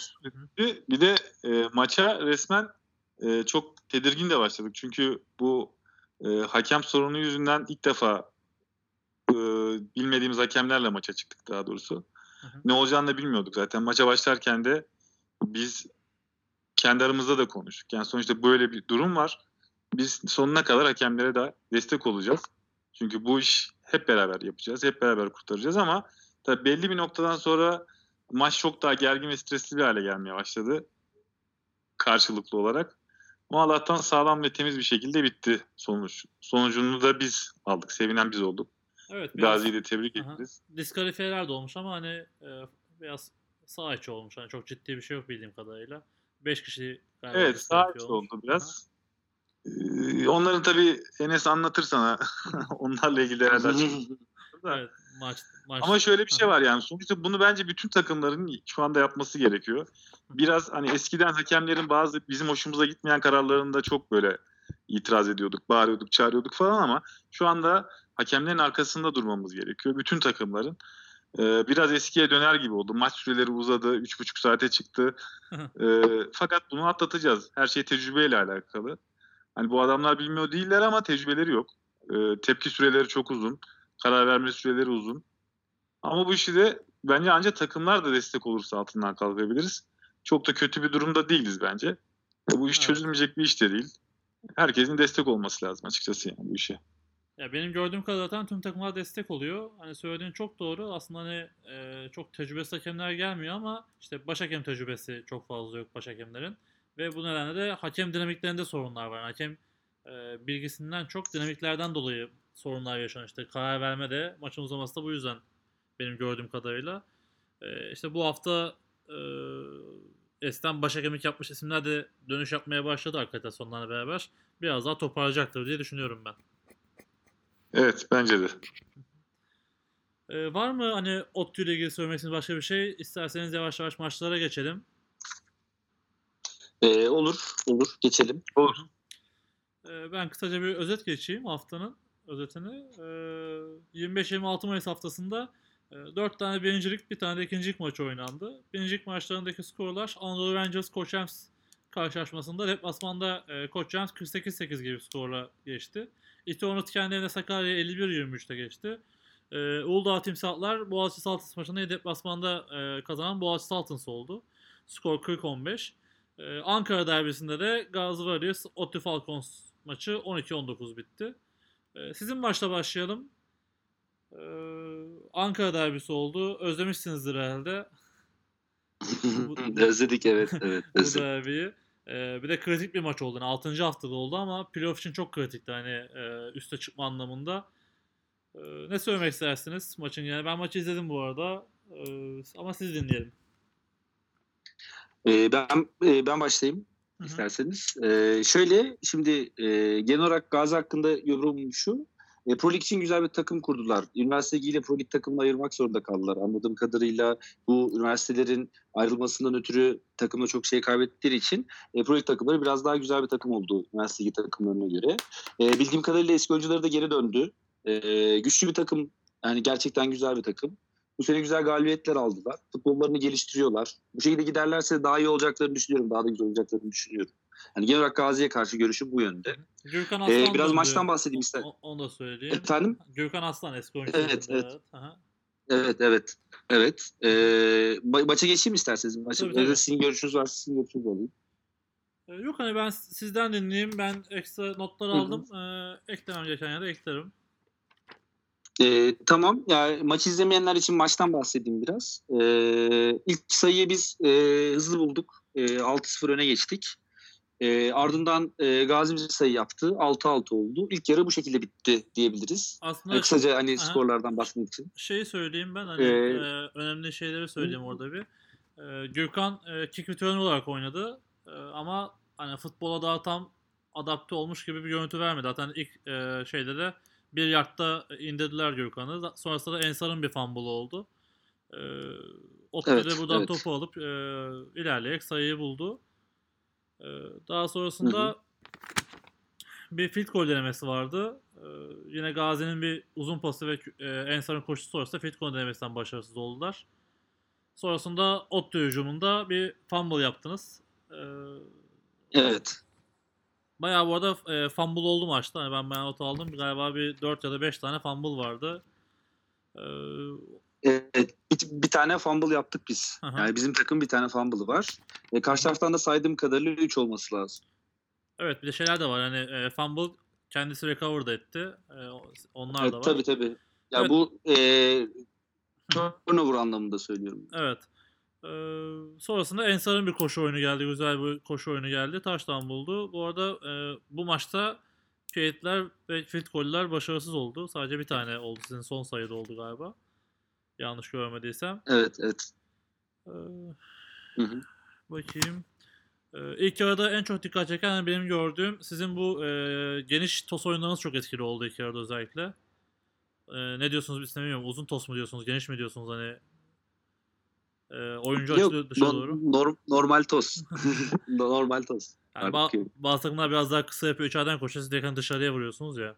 bir de e, maça resmen e, çok tedirgin de başladık. Çünkü bu e, hakem sorunu yüzünden ilk defa e, bilmediğimiz hakemlerle maça çıktık daha doğrusu. Hı hı. Ne olacağını da bilmiyorduk zaten. Maça başlarken de biz kendi aramızda da konuştuk. Yani sonuçta böyle bir durum var. Biz sonuna kadar hakemlere de destek olacağız. Çünkü bu iş hep beraber yapacağız. Hep beraber kurtaracağız ama tabii belli bir noktadan sonra maç çok daha gergin ve stresli bir hale gelmeye başladı. Karşılıklı olarak. Ama Allah'tan sağlam ve temiz bir şekilde bitti sonuç. Sonucunu da biz aldık. Sevinen biz olduk. Evet biraz Gazi'yi de tebrik Aha. ederiz. diskalifiyeler de olmuş ama hani e, biraz sağ içi olmuş. Hani çok ciddi bir şey yok bildiğim kadarıyla. 5 kişi galiba Evet sağ içi olmuş. oldu biraz. Ee, onları tabii Enes anlatır sana. Onlarla ilgili herhalde. Evet, maç, maç. Ama şöyle bir şey var yani sonuçta bunu bence bütün takımların şu anda yapması gerekiyor. Biraz hani eskiden hakemlerin bazı bizim hoşumuza gitmeyen kararlarında çok böyle itiraz ediyorduk, bağırıyorduk, çağırıyorduk falan ama şu anda hakemlerin arkasında durmamız gerekiyor. Bütün takımların. Ee, biraz eskiye döner gibi oldu. Maç süreleri uzadı, 3,5 saate çıktı. Ee, fakat bunu atlatacağız. Her şey tecrübeyle alakalı. Hani bu adamlar bilmiyor değiller ama tecrübeleri yok. Ee, tepki süreleri çok uzun. Karar verme süreleri uzun. Ama bu işi de bence ancak takımlar da destek olursa altından kalkabiliriz. Çok da kötü bir durumda değiliz bence. Bu iş Evet. çözülmeyecek bir iş de değil. Herkesin destek olması lazım açıkçası yani bu işe. Ya benim gördüğüm kadarıyla zaten tüm takımlar destek oluyor. Hani söylediğin çok doğru. Aslında hani e, çok tecrübesiz hakemler gelmiyor ama işte baş hakem tecrübesi çok fazla yok baş hakemlerin. Ve bu nedenle de hakem dinamiklerinde sorunlar var. Hakem e, bilgisinden çok dinamiklerden dolayı sorunlar yaşanıyor. İşte karar verme de maçın uzaması da bu yüzden benim gördüğüm kadarıyla. E, işte bu hafta e, eskiden baş hakemlik yapmış isimler de dönüş yapmaya başladı akreditasyonlarla beraber. Biraz daha toparlayacaktır diye düşünüyorum ben. Evet bence de. Ee, var mı hani ODTÜ ile ilgili söylemek istediğiniz başka bir şey? İsterseniz yavaş yavaş maçlara geçelim. Ee, olur, olur. Geçelim. Olur. Ee, ben kısaca bir özet geçeyim haftanın özetini. Ee, 25-26 Mayıs haftasında 4 tane birincilik, bir tane de ikincilik maçı oynandı. Birincilik maçlarındaki skorlar Anadolu Rangers Koç Rams karşılaşmasında deplasmanda e, Koç Rams 48-8 gibi skorla geçti. İtoğlu kendi evinde Sakarya 51-23'te geçti. Ee, Uludağ Timsahlar Boğaziçi Saltins maçında deplasmanda e, kazanan Boğaziçi Saltins oldu. Skor 40-15. Ee, Ankara derbisinde de Gazi Warriors ODTÜ Falcons maçı 12-19 bitti. Ee, sizin maçla başlayalım. Ee, Ankara derbisi oldu. Özlemişsinizdir herhalde. Özledik evet, evet. bu derbiyi. Ee, bir de kritik bir maç oldu. Yani 6. haftada oldu ama playoff için çok kritikti hani e, üste çıkma anlamında. Ee, ne söylemek istersiniz maçın yani? Ben maçı izledim bu arada. Ee, ama siz dinleyelim. Ee, ben e, ben başlayayım Hı hı. isterseniz. Ee, şöyle şimdi e, genel olarak Gazi hakkında yorumum şu. E, Pro Lig için güzel bir takım kurdular. Üniversite ile Pro Lig takımını ayırmak zorunda kaldılar. Anladığım kadarıyla bu üniversitelerin ayrılmasından ötürü takımda çok şey kaybettikleri için e, Pro Lig takımları biraz daha güzel bir takım oldu üniversite takımlarına göre. E, bildiğim kadarıyla eski oyuncuları da geri döndü. E, güçlü bir takım. Yani gerçekten güzel bir takım. Bu sene güzel galibiyetler aldılar. Futbollarını geliştiriyorlar. Bu şekilde giderlerse daha iyi olacaklarını düşünüyorum. Daha da güzel olacaklarını düşünüyorum. Yani genel olarak Gazi'ye karşı görüşüm bu yönde. Gürkan Ee, Aslan biraz döndü. maçtan bahsedeyim ister. Onu da söyleyeyim. Efendim? Gürkan Aslan eski oyuncu. Evet, evet. Aha. Evet, evet. Evet. Ee, ma- maça geçeyim isterseniz. Maça, Tabii, tabii. sizin görüşünüz varsa sizin görüşünüzü alayım. Ee, Yok hani ben sizden dinleyeyim. Ben ekstra notlar Hı hı. aldım. Ee, eklemem gereken yerde eklerim. Ee, tamam. Yani maçı izlemeyenler için maçtan bahsedeyim biraz. Ee, ilk sayıyı biz e, hızlı bulduk. E, 6-0 öne geçtik. E, ardından e, Gazi sayı yaptı. 6-6 oldu. İlk yarı bu şekilde bitti diyebiliriz. Aslında Yani kısaca hani Aha. skorlardan bahsetmek için. şeyi söyleyeyim ben hani Ee, e, önemli şeyleri söyleyeyim orada bir. E, Gürkan e, kick returner olarak oynadı E, ama hani futbola daha tam adapte olmuş gibi bir görüntü vermedi. Zaten ilk e, şeyde de bir yardta indirdiler Gürkan'ı. Da- Sonrasında da Ensar'ın bir fumble oldu. E, Ottu Evet, buradan evet. topu alıp e, ilerleyerek sayıyı buldu. E, daha sonrasında bir field goal denemesi vardı. Ee, yine Gazi'nin bir uzun pası ve e, Ensar'ın koşusu sonrasında field goal denemesinden başarısız oldular. Sonrasında Ottu hücumunda bir fumble yaptınız. Ee, Evet. bayağı bu arada e, fumble oldu maçta. Hani ben bayağı not aldım. Galiba bir 4 ya da 5 tane fumble vardı. Ee, Evet, bir, bir tane fumble yaptık biz. Aha. Yani bizim takım bir tane fumble'ı var. E, karşı taraftan da saydığım kadarıyla 3 olması lazım. evet bir de şeyler de var. Hani e, fumble kendisi recover da etti. E, onlar Evet, da var. tabii tabii. Ya Evet. bu e, turnover anlamında söylüyorum. Evet. Ee, sonrasında Ensar'ın bir koşu oyunu geldi. Güzel bir koşu oyunu geldi. Taştan buldu. Bu arada e, bu maçta Fade'ler ve field goal'ler başarısız oldu. Sadece bir tane oldu. Sizin son sayıda oldu galiba. Yanlış görmediysem. Evet, evet. Ee, Hı hı. bakayım. Ee, ilk yarıda en çok dikkat çeken benim gördüğüm sizin bu e, geniş tos oyunlarınız çok etkili oldu ilk yarıda özellikle. Ee, ne diyorsunuz bilmiyorum. Uzun tos mu diyorsunuz, geniş mi diyorsunuz hani? E, oyuncu Yok, açılı dışa no- doğru. norm- normal toz. normal toz. Yani ba- bazı takımlar biraz daha kısa yapıyor. İçeriden koşuyor. Siz direkt hani dışarıya vuruyorsunuz ya.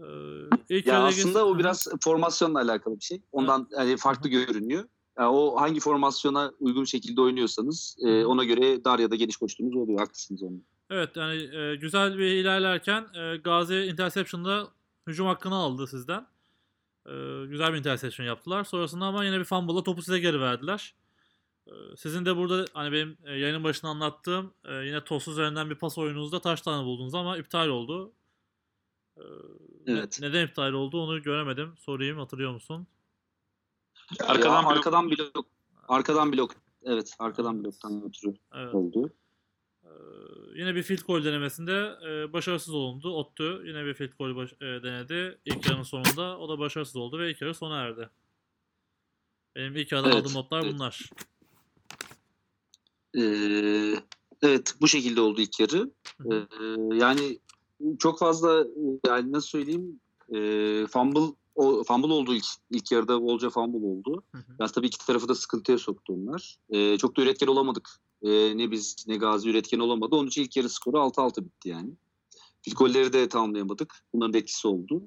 Ee, ilk Ya aslında geç- o biraz formasyonla alakalı bir şey. Ondan yani farklı görünüyor. Yani o hangi formasyona uygun şekilde oynuyorsanız e, ona göre dar ya da geniş koştuğunuz oluyor. Haklısınız onun. Evet yani e, güzel bir ilerlerken e, Gazi interception'da hücum hakkını aldı sizden. E, güzel bir interception yaptılar. Sonrasında ama yine bir fumble'la topu size geri verdiler. E, sizin de burada hani benim e, yayının başında anlattığım e, yine toss üzerinden bir pas oyununuzda taş tane buldunuz ama iptal oldu. E, ne- Evet. neden iptal oldu onu göremedim. Sorayım hatırlıyor musun? Arkadan Ya, blok- arkadan blok. Arkadan blok. Evet, arkadan bloktan ötürü Evet. oldu. Ee, yine bir field goal denemesinde e, başarısız olundu. Ottu yine bir field goal baş- e, denedi. İlk yarının sonunda o da başarısız oldu ve ilk yarı sona erdi. Benim ilk yarıdan Evet, aldığım notlar evet. bunlar. Ee, evet, bu şekilde oldu ilk yarı. Ee, yani çok fazla yani nasıl söyleyeyim e, fumble o, fumble oldu ilk, ilk yarıda bolca fumble oldu. Hı hı. Tabii iki tarafı da sıkıntıya soktu onlar. Ee, çok da üretken olamadık. Ee, ne biz ne Gazi üretken olamadı. Onun için ilk yarı skoru 6-6 bitti yani. Field golleri de tamamlayamadık. Bunların da etkisi oldu.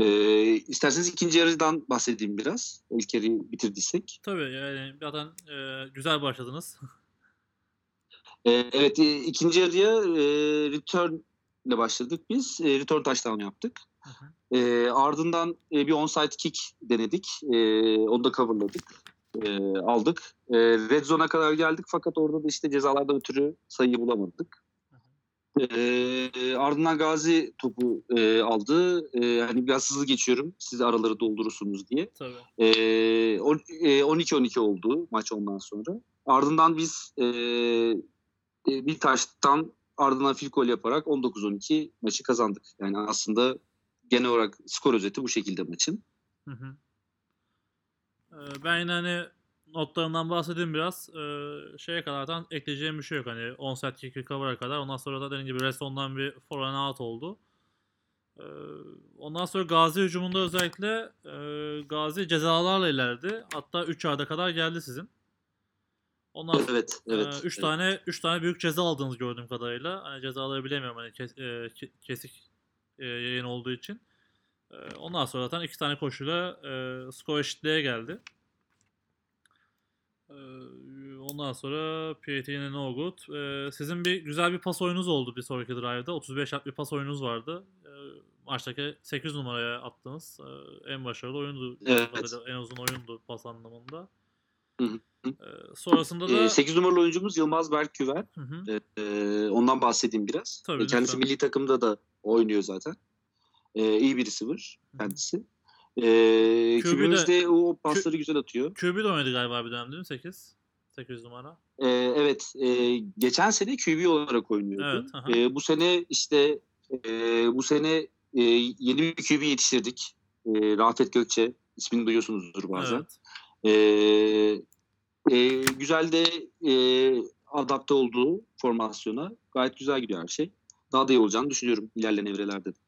Ee, isterseniz ikinci yarıdan bahsedeyim biraz. İlk yarıyı bitirdiysek. Tabii yani zaten e, güzel başladınız. Ee, evet e, ikinci yarıya e, return ile başladık biz. E, return touchdown yaptık. Hı hı. E, ardından e, bir onside kick denedik. E, onu da coverladık. E, aldık. E, red zone'a kadar geldik fakat orada da işte cezalardan ötürü sayıyı bulamadık. E, ardından Gazi topu e, aldı. E, hani biraz hızlı geçiyorum. Siz araları doldurursunuz diye. Tabii. E, on- e, 12-12 oldu maç ondan sonra. Ardından biz e, e, bir taştan ardından field goal yaparak 19-12 maçı kazandık. Yani aslında genel olarak skor özeti bu şekilde maçın. Hı hı. Ee, Ben hani notlarımdan bahsedeyim biraz. Ee, şeye kadardan ekleyeceğim bir şey yok. Hani onside kick recover'a kadar. Ondan sonra da dediğim gibi Reston'dan bir for and out oldu. Ee, ondan sonra Gazi hücumunda özellikle e, Gazi cezalarla ilerledi. Hatta 3 yarda kadar geldi sizin. Ondan Evet, evet. 3 evet. tane 3 tane büyük ceza aldığınız gördüğüm kadarıyla. Hani cezaları bilemiyorum hani kes- e, ke- kesik e, yayın olduğu için. E, ondan sonra zaten iki tane koşuyla e, skor eşitliğe geldi. E, ondan sonra PAT yine no good. E, sizin bir güzel bir pas oyununuz oldu bir sonraki drive'da. 35 yard bir pas oyunuz vardı. E, maçtaki 8 numaraya attınız. E, en başarılı oyundu. Evet. En uzun oyundu pas anlamında. E, sonrasında da... 8 numaralı oyuncumuz Yılmaz Berkküver. Hı hı. E, ondan bahsedeyim biraz. Tabii, E, Kendisi lütfen. milli takımda da oynuyor zaten. E, iyi bir receiver Hı hı. kendisi. E, kübümüzde o pasları güzel atıyor. QB de oynadı galiba bir dönem değil mi 8? 8 numara. Ee, evet. e, geçen sene QB olarak oynuyordu. Evet. Ee, bu sene işte e, bu sene e, yeni bir QB yetiştirdik. E, Rafet Gökçe. ismini duyuyorsunuzdur bazen. Evet. Ee, e, güzel de e, adapte olduğu formasyona gayet güzel gidiyor her şey. Daha da iyi olacağını düşünüyorum ilerleyen evrelerde. de.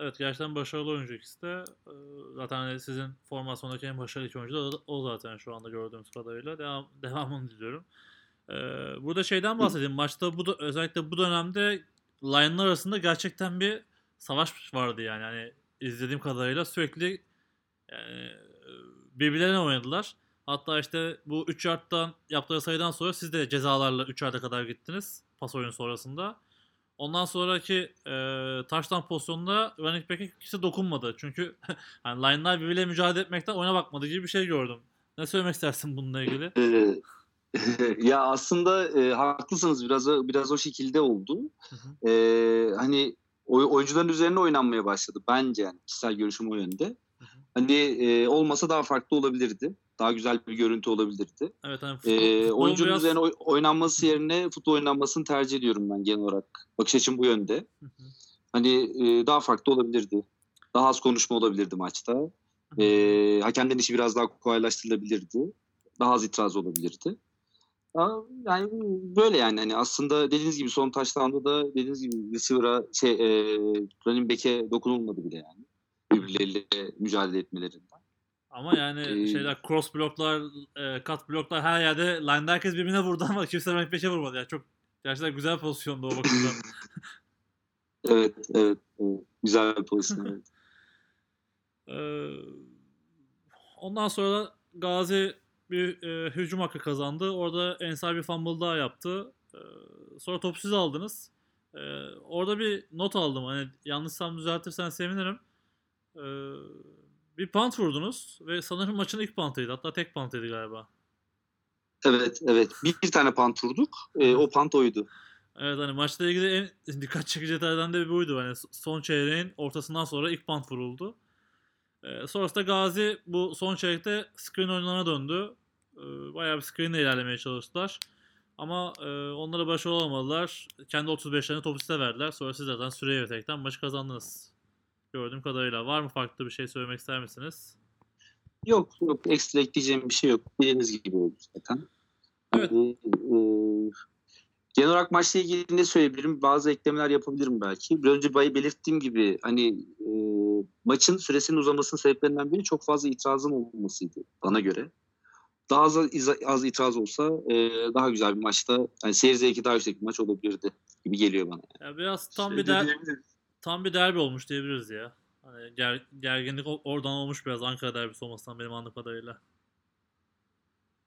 Evet gerçekten başarılı oyuncu ikisi de. Ee, Zaten sizin formasyondaki en başarılı iki oyuncu da o- zaten şu anda gördüğümüz kadarıyla. Devam, devamını diliyorum. Ee, burada şeyden bahsedeyim. Maçta bu özellikle bu dönemde line'lar arasında gerçekten bir savaş vardı yani. Hani izlediğim kadarıyla sürekli yani, birbirlerine oynadılar. Hatta işte bu 3 yardtan yaptığı sayıdan sonra siz de cezalarla 3 yarda kadar gittiniz pas oyunu sonrasında. Ondan sonraki e, taştan pozisyonunda running back'e kimse dokunmadı. Çünkü hani line'lar birbiriyle mücadele etmekten oyuna bakmadı gibi bir şey gördüm. Ne söylemek istersin bununla ilgili? Ee, ya aslında e, haklısınız biraz biraz o şekilde oldu. Ee, hani oy- oyuncuların üzerine oynanmaya başladı bence yani kişisel görüşüm o yönde. Hani e, olmasa daha farklı olabilirdi. Daha güzel bir görüntü olabilirdi. Evet hani futbol, Ee, futbol oyuncunun biraz- üzerine oy- oynanması yerine futbol oynanmasını tercih ediyorum ben genel olarak. Bakış açım bu yönde. Hı hı. Hani e, daha farklı olabilirdi. Daha az konuşma olabilirdi maçta. Hı hı. E, hakemlerin işi biraz daha kolaylaştırılabilirdi. Daha az itiraz olabilirdi. Yani böyle yani hani aslında dediğiniz gibi son taşlamda da dediğiniz gibi receiver'a şey e, running back'e dokunulmadı bile yani. Birbirleriyle mücadele etmelerinden. Ama yani Ee, şeyler cross bloklar, e, cut bloklar her yerde line'da herkes birbirine vurdu ama kimse running back'e vurmadı. Yani çok gerçekten güzel bir pozisyondu o bakımdan. Evet, evet, evet. Güzel bir pozisyon. evet. Ee, ondan sonra da Gazi bir e, hücum hakkı kazandı. Orada Ensar bir fumble daha yaptı. Ee, sonra topu siz aldınız. Ee, orada bir not aldım. Hani yanlışsam düzeltirsen sevinirim. Ee, bir punt vurdunuz ve sanırım maçın ilk puntıydı. Hatta tek puntıydı galiba. Evet, evet. Bir, bir tane pant vurduk. E, o pant oydu. Evet hani maçla ilgili en dikkat çekici detaylardan da bir buydu. Hani son çeyreğin ortasından sonra ilk punt vuruldu. Ee, sonrasında Gazi bu son çeyrekte screen oyunlarına döndü. Ee, bayağı bir screen ile ilerlemeye çalıştılar. Ama e, onlara başarılı olamadılar. Kendi 35'lerini topu size verdiler. Sonra siz zaten süreyi yöneterekten maçı kazandınız. Gördüğüm kadarıyla. Var mı farklı bir şey söylemek ister misiniz? Yok, yok. Ekstra ekleyeceğim bir şey yok. Dediğiniz gibi oldu zaten. Evet. Hani, e, genel olarak maçla ilgili ne söyleyebilirim? Bazı eklemeler yapabilirim belki. Bir önce bayı belirttiğim gibi hani e, maçın süresinin uzamasının sebeplerinden biri çok fazla itirazın olmasıydı bana göre. Daha az, az itiraz olsa e, daha güzel bir maçta yani seyir zevki daha yüksek bir maç olabilirdi gibi geliyor bana. Ya biraz tam Şey bir de der. Tam bir derbi olmuş diyebiliriz ya. Hani ger, gerginlik oradan olmuş biraz Ankara derbisi olmasından benim anladığım kadarıyla.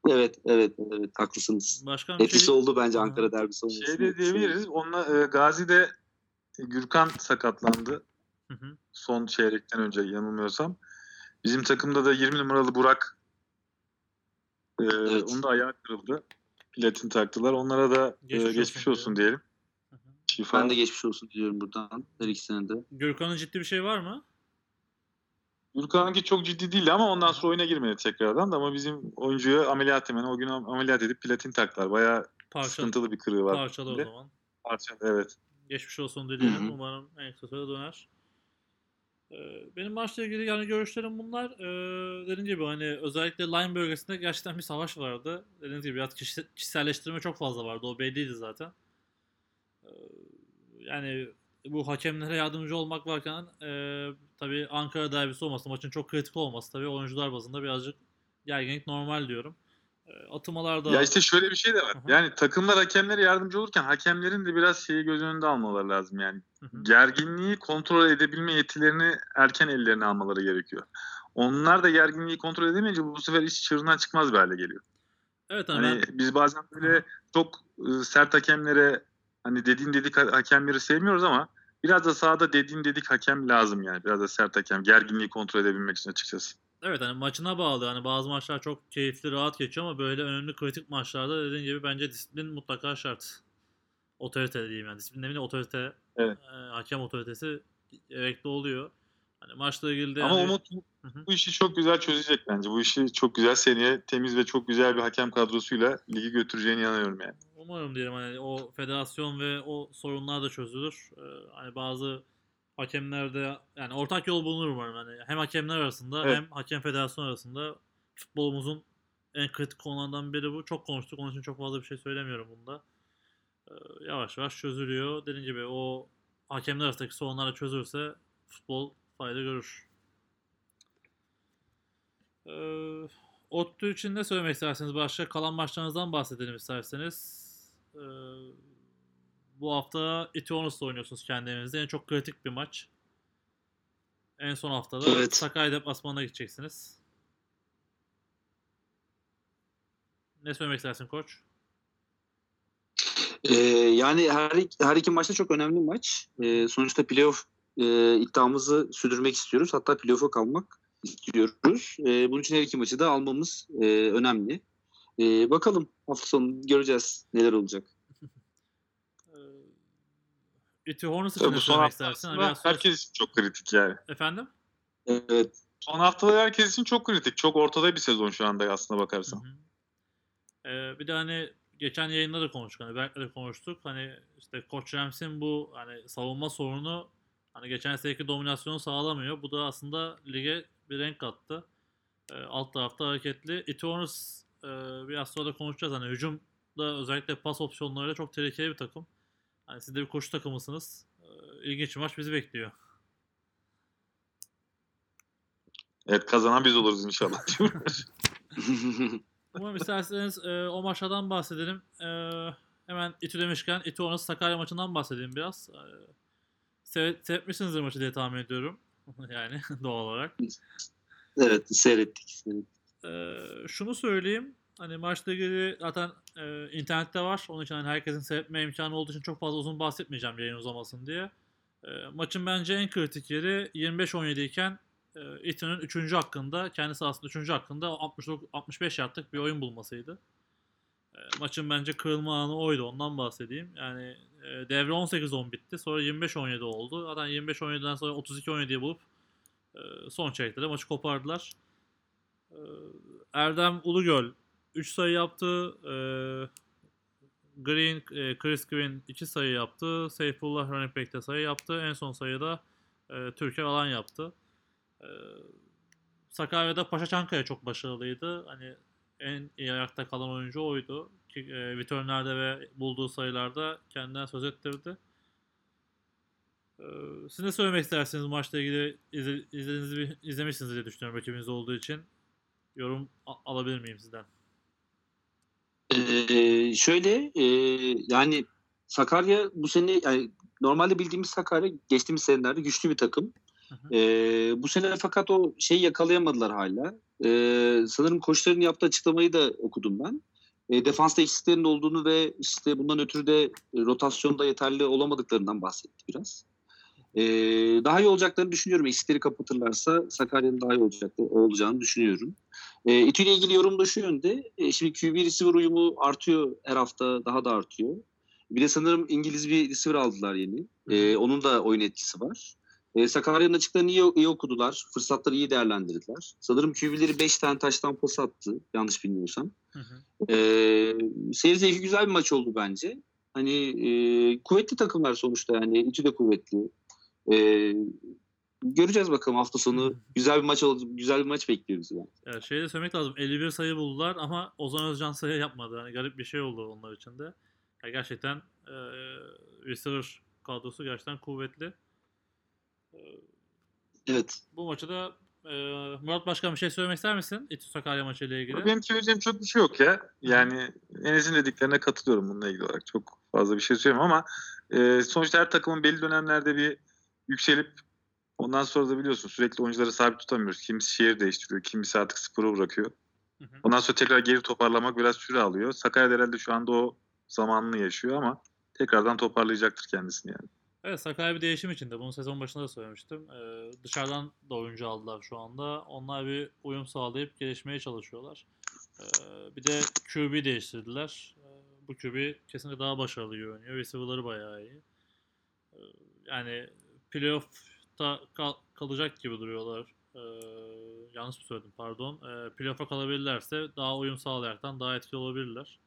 Evet, evet, evet haklısınız. Başka bir Etkisi şey oldu bence Hı. Ankara derbisi olması. Şey de diyebiliriz. Onunla e, Gazi'de Gürkan sakatlandı. Hı hı. Son çeyrekten önce yanılmıyorsam. Bizim takımda da 20 numaralı Burak e, Evet. onun da ayağı kırıldı. Platin taktılar. Onlara da e, Geçmiş geçmiş, olsun olsun diyelim. Ben de geçmiş olsun diliyorum buradan her ikisine de. Gürkan'ın ciddi bir şey var mı? Gürkan'ınki çok ciddi değildi ama ondan sonra oyuna girmedi tekrardan da ama bizim oyuncuya ameliyat hemen o gün am- ameliyat edip platin taktılar. Bayağı Parça, sıkıntılı bir kırığı var. parçalı o zaman. Parça, evet. Geçmiş olsun hı. Umarım en kısa sürede döner. Ee, Benim maçla ilgili yani görüşlerim bunlar. Ee, dediğim gibi hani özellikle line bölgesinde gerçekten bir savaş vardı. Dediğiniz gibi biraz kişi- kişiselleştirme çok fazla vardı. O belliydi zaten. Ee, yani bu hakemlere yardımcı olmak varken e, tabii Ankara derbisi olması, maçın çok kritik olması tabii oyuncular bazında birazcık gerginlik normal diyorum. Ee, atamalarda Ya işte şöyle bir şey de var. Yani takımlar hakemlere yardımcı olurken hakemlerin de biraz şeyi göz önünde almaları lazım yani. Gerginliği kontrol edebilme yetilerini erken ellerine almaları gerekiyor. Onlar da gerginliği kontrol edemeyince bu sefer iş çığırından çıkmaz bir hale geliyor. Evet hani Hani ben biz bazen böyle çok e, sert hakemlere hani dediğin dedik ha- hakemleri sevmiyoruz ama biraz da sahada dediğin dedik hakem lazım yani. Biraz da sert hakem. Gerginliği kontrol edebilmek için açıkçası. Evet hani maçına bağlı. Hani bazı maçlar çok keyifli, rahat geçiyor ama böyle önemli kritik maçlarda dediğin gibi bence disiplin mutlaka şart. Otorite diyeyim yani. Disiplin demeyeyim de otorite, Evet. e, hakem otoritesi gerekli oluyor. Hani maçla ilgili de Ama yani- Umut bu işi çok güzel çözecek bence. Bu işi çok güzel seneye temiz ve çok güzel bir hakem kadrosuyla ligi götüreceğine inanıyorum yani. Umarım diyelim hani o federasyon ve o sorunlar da çözülür. Ee, hani bazı hakemlerde yani ortak yol bulunur umarım. Hani hem hakemler arasında Evet. hem hakem federasyon arasında futbolumuzun en kritik konulardan biri bu. Çok konuştuk. Onun için çok fazla bir şey söylemiyorum bunda. Ee, yavaş yavaş çözülüyor. Dediğim gibi o hakemler arasındaki sorunlar çözülürse futbol fayda görür. Ee, Ottu için ne söylemek isterseniz başka kalan maçlarınızdan bahsedelim isterseniz. Ee, bu hafta Etionus'la oynuyorsunuz kendi evinizde. En çok kritik bir maç. En son haftada Evet. Sakai deplasmanına gideceksiniz. Ne söylemek istersin koç? Ee, yani her, her iki maçta çok önemli maç. Ee, sonuçta playoff e, iddiamızı sürdürmek istiyoruz. Hatta playoff'a kalmak istiyoruz. Ee, bunun için her iki maçı da almamız e, önemli. Ee, bakalım hafta sonu göreceğiz neler olacak. Ee, Etionus için Tabii ne bu son söylemek hafta istersin? Aslında biraz herkes için çok kritik yani. Efendim? Evet. Son haftalar herkes için çok kritik. Çok ortada bir sezon şu anda aslına Hı bakarsan. hı. Ee, bir de hani geçen yayında da konuştuk hani Berk'le de konuştuk hani işte Koç Rams'in bu hani savunma sorunu hani geçen seneki dominasyonu sağlamıyor. Bu da aslında lige bir renk kattı. Ee, alt tarafta hareketli. Eternals e, biraz sonra da konuşacağız hani hücumda özellikle pas opsiyonlarıyla çok tehlikeli bir takım. Hani siz de bir koşu takımısınız. Ee, ilginç bir maç bizi bekliyor. Evet kazanan biz oluruz inşallah. Umarım isterseniz e, o maçlardan bahsedelim. E, hemen İTÜ demişken İTÜ Onas Sakarya maçından bahsedeyim biraz. E, seyret, seyretmişsinizdir maçı diye tahmin ediyorum. yani doğal olarak. evet seyrettik. seyrettik. E, şunu söyleyeyim. Hani maçla ilgili zaten e, internette var. Onun için hani herkesin seyretme imkanı olduğu için çok fazla uzun bahsetmeyeceğim yayın uzamasın diye. E, maçın bence en kritik yeri 25-17 iken e, İTÜ'nün 3. hakkında, kendi sahasında 3. hakkında 69, 65 yardlık bir oyun bulmasıydı. E, maçın bence kırılma anı oydu. Ondan bahsedeyim. Yani e, devre 18-10 bitti. Sonra 25-17 oldu. Zaten 25-17'den sonra 32-17'yi bulup e, son çeyrekte de maçı kopardılar. E, Erdem Ulugöl 3 sayı yaptı. E, Green, e, Chris Green 2 sayı yaptı. Seyfullah running back de sayı yaptı. En son sayıda e, Türker Alan yaptı. Sakarya'da Paşa Çankaya çok başarılıydı. Hani en iyi ayakta kalan oyuncu oydu. E, returnlerde ve bulduğu sayılarda kendinden söz ettirdi. E, siz ne söylemek istersiniz maçla ilgili izle, izlediğinizi bir- izlemişsiniz diye düşünüyorum rakibiniz olduğu için. Yorum alabilir miyim sizden? Ee, şöyle e, yani Sakarya bu sene yani normalde bildiğimiz Sakarya geçtiğimiz senelerde güçlü bir takım. Hı hı. Ee, bu sene fakat o şeyi yakalayamadılar hala. Ee, sanırım koçların yaptığı açıklamayı da okudum ben. Ee, defansta eksiklerin olduğunu ve işte bundan ötürü de e, rotasyonda yeterli olamadıklarından bahsetti biraz. Ee, daha iyi olacaklarını düşünüyorum. Eksikleri kapatırlarsa Sakarya'nın daha iyi olacaktı, olacağını düşünüyorum. E, İTÜ ile ilgili yorum da şu yönde. E, şimdi QB receiver uyumu artıyor her hafta daha da artıyor. Bir de sanırım İngiliz bir receiver aldılar yeni. E, onun da oyun etkisi var. E, Sakarya'nın açıklarını iyi, iyi okudular. Fırsatları iyi değerlendirdiler. Sanırım QB'leri 5 tane taştan pas attı. Yanlış bilmiyorsam. Hı hı. E, seyir zevki güzel bir maç oldu bence. Hani e, kuvvetli takımlar sonuçta yani. İTÜ de kuvvetli. E, göreceğiz bakalım hafta sonu. Güzel bir maç oldu. Güzel bir maç bekliyoruz yani. Ya şey de söylemek lazım. 51 sayı buldular ama Ozan Özcan sayı yapmadı. Hani garip bir şey oldu onlar için de. Ya gerçekten e, receiver kadrosu gerçekten kuvvetli. Evet. bu maçı da e, Murat Başkan bir şey söylemek ister misin? İTÜ Sakarya maçı ile ilgili. Benim söyleyeceğim çok bir şey yok ya. Yani Enes'in dediklerine katılıyorum bununla ilgili olarak. Çok fazla bir şey söyleyemem ama e, sonuçta her takımın belli dönemlerde bir yükselip ondan sonra da biliyorsun sürekli oyuncuları sabit tutamıyoruz. Kimisi şehir değiştiriyor, kimisi artık sporu bırakıyor. Hı hı. Ondan sonra tekrar geri toparlamak biraz süre alıyor. Sakarya herhalde şu anda o zamanını yaşıyor ama tekrardan toparlayacaktır kendisini yani. Evet Sakarya bir değişim içinde. Bunu sezon başında da söylemiştim. Ee, dışarıdan da oyuncu aldılar şu anda. Onlar bir uyum sağlayıp gelişmeye çalışıyorlar. Ee, bir de QB değiştirdiler. Ee, bu QB kesinlikle daha başarılı görünüyor. Receiver'ları bayağı iyi. Ee, yani playoff'ta kal- kalacak gibi duruyorlar. Ee, yanlış mı söyledim pardon. Ee, playoff'a kalabilirlerse daha uyum sağlayaraktan daha etkili olabilirler.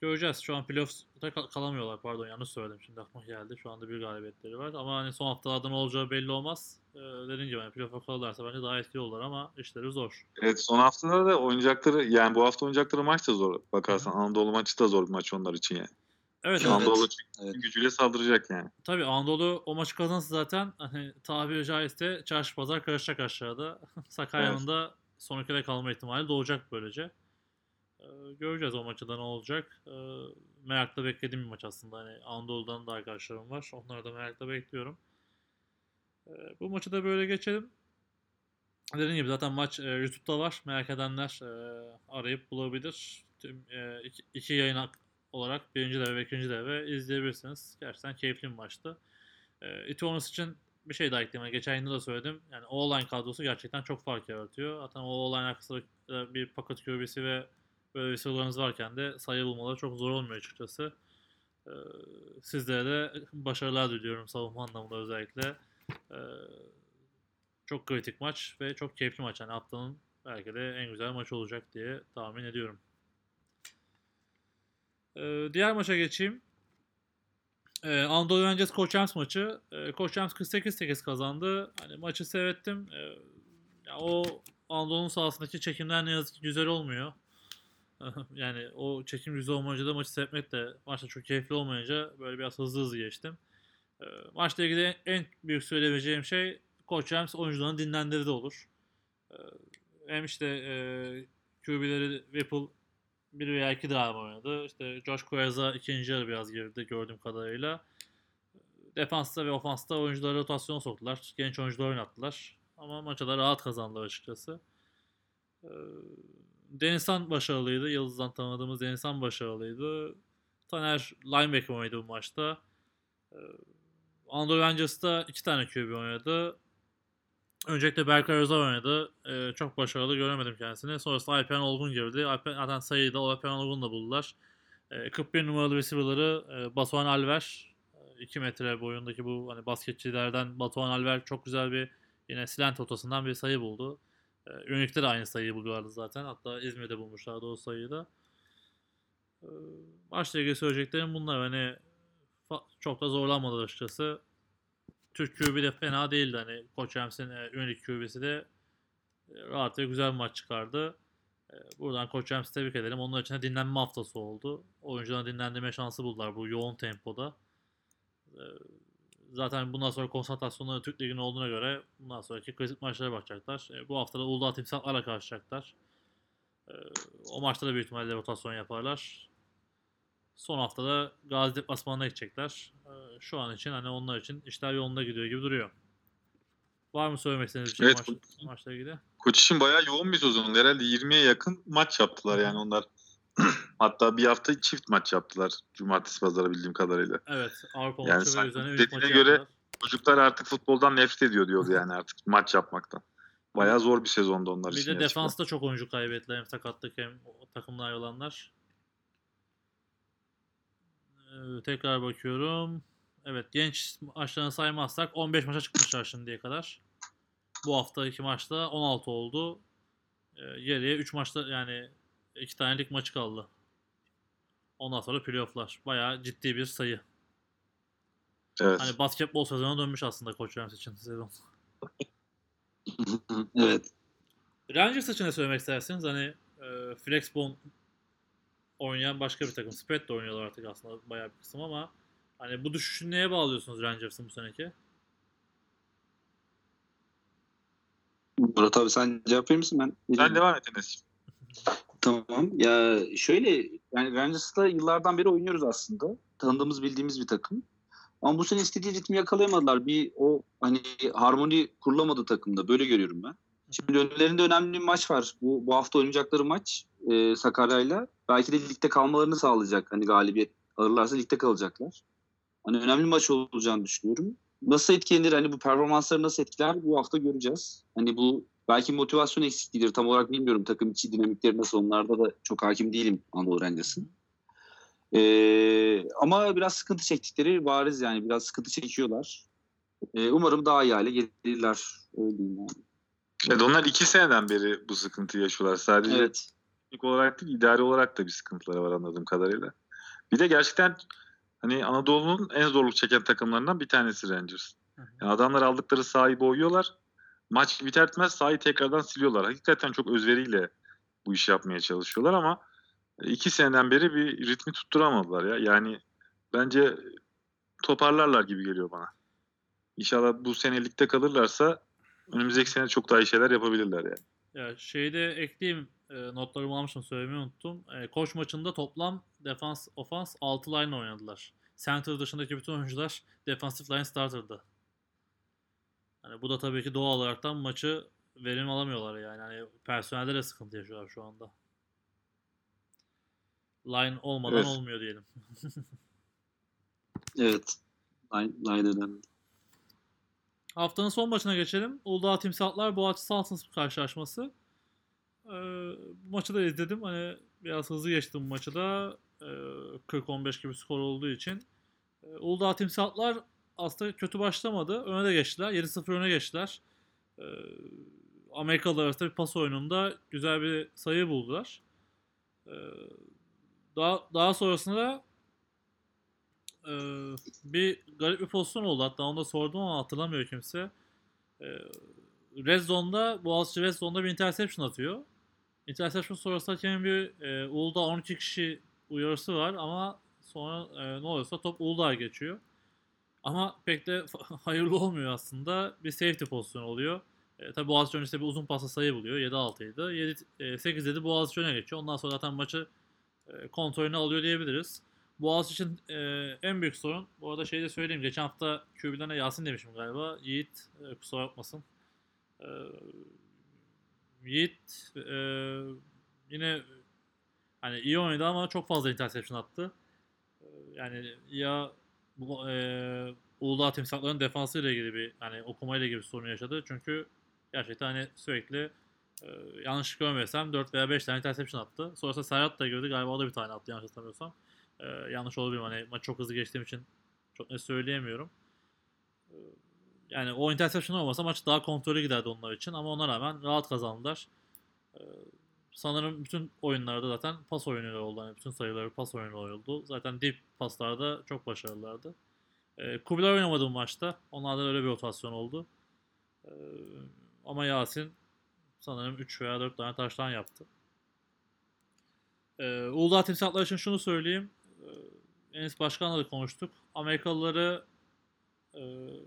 Göreceğiz. Şu an playoff'ta kal- kalamıyorlar. Pardon yanlış söyledim. Şimdi aklıma geldi. Şu anda bir galibiyetleri var. Ama hani son haftalarda ne olacağı belli olmaz. Ee, dediğim gibi hani playoff'a kalırlarsa bence daha etkili olurlar ama işleri zor. Evet son haftada da oynayacakları yani bu hafta oynayacakları maç da zor. Bakarsan Anadolu maçı da zor bir maç onlar için yani. Evet, Evet. evet. Anadolu Evet. gücüyle saldıracak yani. Tabii Anadolu o maçı kazansa zaten hani tabiri caizse çarşı pazar karışacak aşağıda. Sakarya'nın da son ülkede kalma ihtimali doğacak böylece. Ee, göreceğiz o maçta da ne olacak. Ee, merakla beklediğim bir maç aslında. Hani Anadolu'dan da arkadaşlarım var. Onları da merakla bekliyorum. Ee, bu maçı da böyle geçelim. Dediğim gibi zaten maç e, YouTube'da var. Merak edenler e, arayıp bulabilir. Tüm e, iki, iki yayın olarak birinci devre ve ikinci devre izleyebilirsiniz. Gerçekten keyifli bir maçtı. E, Eternals için bir şey daha ekleyeyim. Geçen yayında da söyledim. Yani O-line kadrosu gerçekten çok fark yaratıyor. Zaten o O-line arkasında e, bir paket QB'si ve böyle receiver'larınız varken de sayı bulmaları çok zor olmuyor açıkçası. E, sizlere de başarılar diliyorum savunma anlamında özellikle. E, çok kritik maç ve çok keyifli maç. Yani haftanın belki de en güzel maç olacak diye tahmin ediyorum. Ee, diğer maça geçeyim. Ee, Anadolu Rangers Koç Rams maçı. Ee, Koç Rams 48-8 kazandı. Hani maçı seyrettim. Ee, ya o Anadolu'nun sahasındaki çekimler ne yazık ki güzel olmuyor. Yani o çekim güzel olmayınca da maçı seyretmek de maçta çok keyifli olmayınca böyle biraz hızlı hızlı geçtim. Ee, maçla ilgili en büyük söyleyebileceğim şey Koç Rams oyuncularını dinlendirdi olur. Ee, hem işte e, QB'leri Whipple bir veya iki drive oynadı. İşte Josh Coyaz'a ikinci yarı biraz girdi gördüğüm kadarıyla. Defansta ve ofansta oyuncuları rotasyon soktular. Genç oyuncular oynattılar. Ama maça da rahat kazandılar açıkçası. Ee, Denizhan başarılıydı. Yıldız'dan tanıdığımız Denizhan başarılıydı. Taner linebacker oynadı bu maçta. Ee, Anadolu Rangers'ta iki tane QB oynadı. Öncelikle Berkay Özer oynadı. Ee, çok başarılı göremedim kendisini. Sonrasında Alperen Olgun girdi. Alper, zaten sayıyı da Alperen Olgun'la buldular. Ee, 41 numaralı receiver'ları e, Batuhan Alver. 2 metre boyundaki bu hani basketçilerden Batuhan Alver çok güzel bir yine slant rotasından bir sayı buldu. Ee, Unique'de de aynı sayıyı buluyorlardı zaten. Hatta İzmir'de bulmuşlardı o sayıyı da. Ee, maçla ilgili söyleyeceklerim bunlar. Hani çok da zorlanmadı açıkçası. Türk QB de fena değildi. Hani Koç Rams'in e, Unique QB'si de e, rahat ve güzel bir maç çıkardı. E, buradan Koç Rams'i tebrik edelim. Onlar için de dinlenme haftası oldu. Oyuncuların dinlendirme şansı buldular bu yoğun tempoda. E, zaten bundan sonra konsantrasyonları Türk Ligi'nin olduğuna göre bundan sonraki kritik maçlara bakacaklar. E, bu hafta da Uludağ Timsahlarla karşılaşacaklar. E, o maçta da büyük ihtimalle rotasyon yaparlar. Son haftada Gazi Deplasmanı'na gidecekler. Ee, Şu an için hani onlar için işler yolunda gidiyor gibi duruyor. Var mı söylemek istediğiniz bir şey Evet, maç, maçla ilgili? Koç için bayağı yoğun bir sezon. Herhalde 20'ye yakın maç yaptılar yani onlar. Hatta bir hafta çift maç yaptılar. Cumartesi pazarı bildiğim kadarıyla. Evet. Avrupa Yani maçı ve üzerine 3 dediğine maçı göre- yaptılar. Çocuklar artık futboldan nefret ediyor diyordu yani artık maç yapmaktan. Bayağı zor bir sezondu onlar Bir için. de gerçekten. defansta çok oyuncu kaybettiler. Hem sakatlık hem takımdan ayrılanlar. Ee, tekrar bakıyorum. Evet genç maçlarını saymazsak 15 maça çıkmışlar şimdiye kadar. Bu hafta iki maçta 16 oldu. Ee, geriye 3 maçta yani 2 tane lig maçı kaldı. Ondan sonra playofflar. Bayağı ciddi bir sayı. Evet. Hani basketbol sezonu dönmüş aslında Koç Rams için sezon. evet. Rangers için ne söylemek istersiniz? Hani e, Flexbone oynayan başka bir takım. Spread de oynuyorlar artık aslında bayağı bir kısım ama hani bu düşüşü neye bağlıyorsunuz Rangers'ın bu seneki? Murat abi sen cevap verir misin? Ben Sen devam et Enes. Tamam. Ya şöyle yani Rangers'ta yıllardan beri oynuyoruz aslında. Tanıdığımız bildiğimiz bir takım. Ama bu sene istediği ritmi yakalayamadılar. Bir o hani harmoni kurulamadı takımda. Böyle görüyorum ben. Şimdi önlerinde önemli bir maç var. Bu, bu hafta oynayacakları maç e, Sakarya'yla. Belki de ligde kalmalarını sağlayacak. Hani galibiyet alırlarsa ligde kalacaklar. Hani önemli maç olacağını düşünüyorum. Nasıl etkilenir? Hani bu performansları nasıl etkiler? Bu hafta göreceğiz. Hani bu belki motivasyon eksikliğidir. Tam olarak bilmiyorum takım içi dinamikleri nasıl. Onlarda da çok hakim değilim Anadolu Rangers'ın. Ee, ama biraz sıkıntı çektikleri bariz yani. Biraz sıkıntı çekiyorlar. E, umarım daha iyi hale gelirler. Öyle diyeyim yani. Evet, onlar iki seneden beri bu sıkıntıyı yaşıyorlar. Sadece Evet. teknik olarak değil, idari olarak da bir sıkıntıları var anladığım kadarıyla. Bir de gerçekten hani Anadolu'nun en zorluk çeken takımlarından bir tanesi Rangers. Yani adamlar aldıkları sahayı boyuyorlar. Maç biter bitmez sahayı tekrardan siliyorlar. Hakikaten çok özveriyle bu işi yapmaya çalışıyorlar ama iki seneden beri bir ritmi tutturamadılar ya. Yani bence toparlarlar gibi geliyor bana. İnşallah bu sene ligde kalırlarsa önümüzdeki sene çok daha iyi şeyler yapabilirler yani. Ya şeyde ekleyeyim e, notlarımı almışım söylemeyi unuttum. E, koç maçında toplam defans ofans 6 line oynadılar. Center dışındaki bütün oyuncular defensive line starter'dı. Hani bu da tabii ki doğal olaraktan maçı verim alamıyorlar yani. Hani personelde de sıkıntı yaşıyorlar şu anda. Line olmadan Evet. olmuyor diyelim. Evet. Aynen önemli. Haftanın son maçına geçelim. Uludağ Timsahlar Boğaziçi Saltins karşılaşması. Ee, bu maçı da izledim. Hani biraz hızlı geçtim bu maçı da. Ee, 40-15 gibi skor olduğu için. Ee, Uludağ Timsahlar aslında kötü başlamadı. Öne de geçtiler. 7-0 öne geçtiler. Ee, Amerikalılar arasında bir pas oyununda güzel bir sayı buldular. Ee, daha, daha sonrasında e, bir garip bir pozisyon oldu. Hatta onu da sordum ama hatırlamıyor kimse. E, Red Zone'da, Boğaziçi Red Zone'da bir interception atıyor. Interception sonrası hakemin bir e, Uludağ 12 kişi uyarısı var ama sonra e, ne oluyorsa top Uludağ'a geçiyor. Ama pek de hayırlı olmuyor aslında. Bir safety pozisyonu oluyor. E, tabi Boğaziçi öncesinde bir uzun pasla sayı buluyor. 7-6'ydı. 7, e, 8-7 Boğaziçi öne geçiyor. Ondan sonra zaten maçı e, kontrolünü alıyor diyebiliriz. Boğaziçi için e, en büyük sorun, bu arada şey de söyleyeyim. Geçen hafta QB'lerine Yasin demişim galiba. Yiğit e, kusura bakmasın. E, Yiğit e, yine hani iyi oynadı ama çok fazla interception attı. E, yani ya bu e, Uludağ Timsahların defansıyla ilgili bir hani okumayla ilgili bir sorun yaşadı. Çünkü gerçekten hani sürekli e, yanlış görmesem 4 veya 5 tane interception attı. Sonrasında Serhat da girdi. Galiba o da bir tane attı yanlış hatırlamıyorsam. E, yanlış olabilir hani maç çok hızlı geçtiğim için çok net söyleyemiyorum. E, yani o interception olmasa maç daha kontrollü giderdi onlar için ama ona rağmen rahat kazandılar. E, sanırım bütün oyunlarda zaten pas oyunu oldu. Yani bütün sayıları pas oyunu oldu. Zaten deep paslarda çok başarılılardı. E, Kubilay oynamadı bu maçta. Onlarda öyle bir rotasyon oldu. E, ama Yasin sanırım 3 veya 4 tane taştan yaptı. Ee, Uludağ Timsahlar için şunu söyleyeyim. Ee, Enis Başkan'la da konuştuk. Amerikalıları e,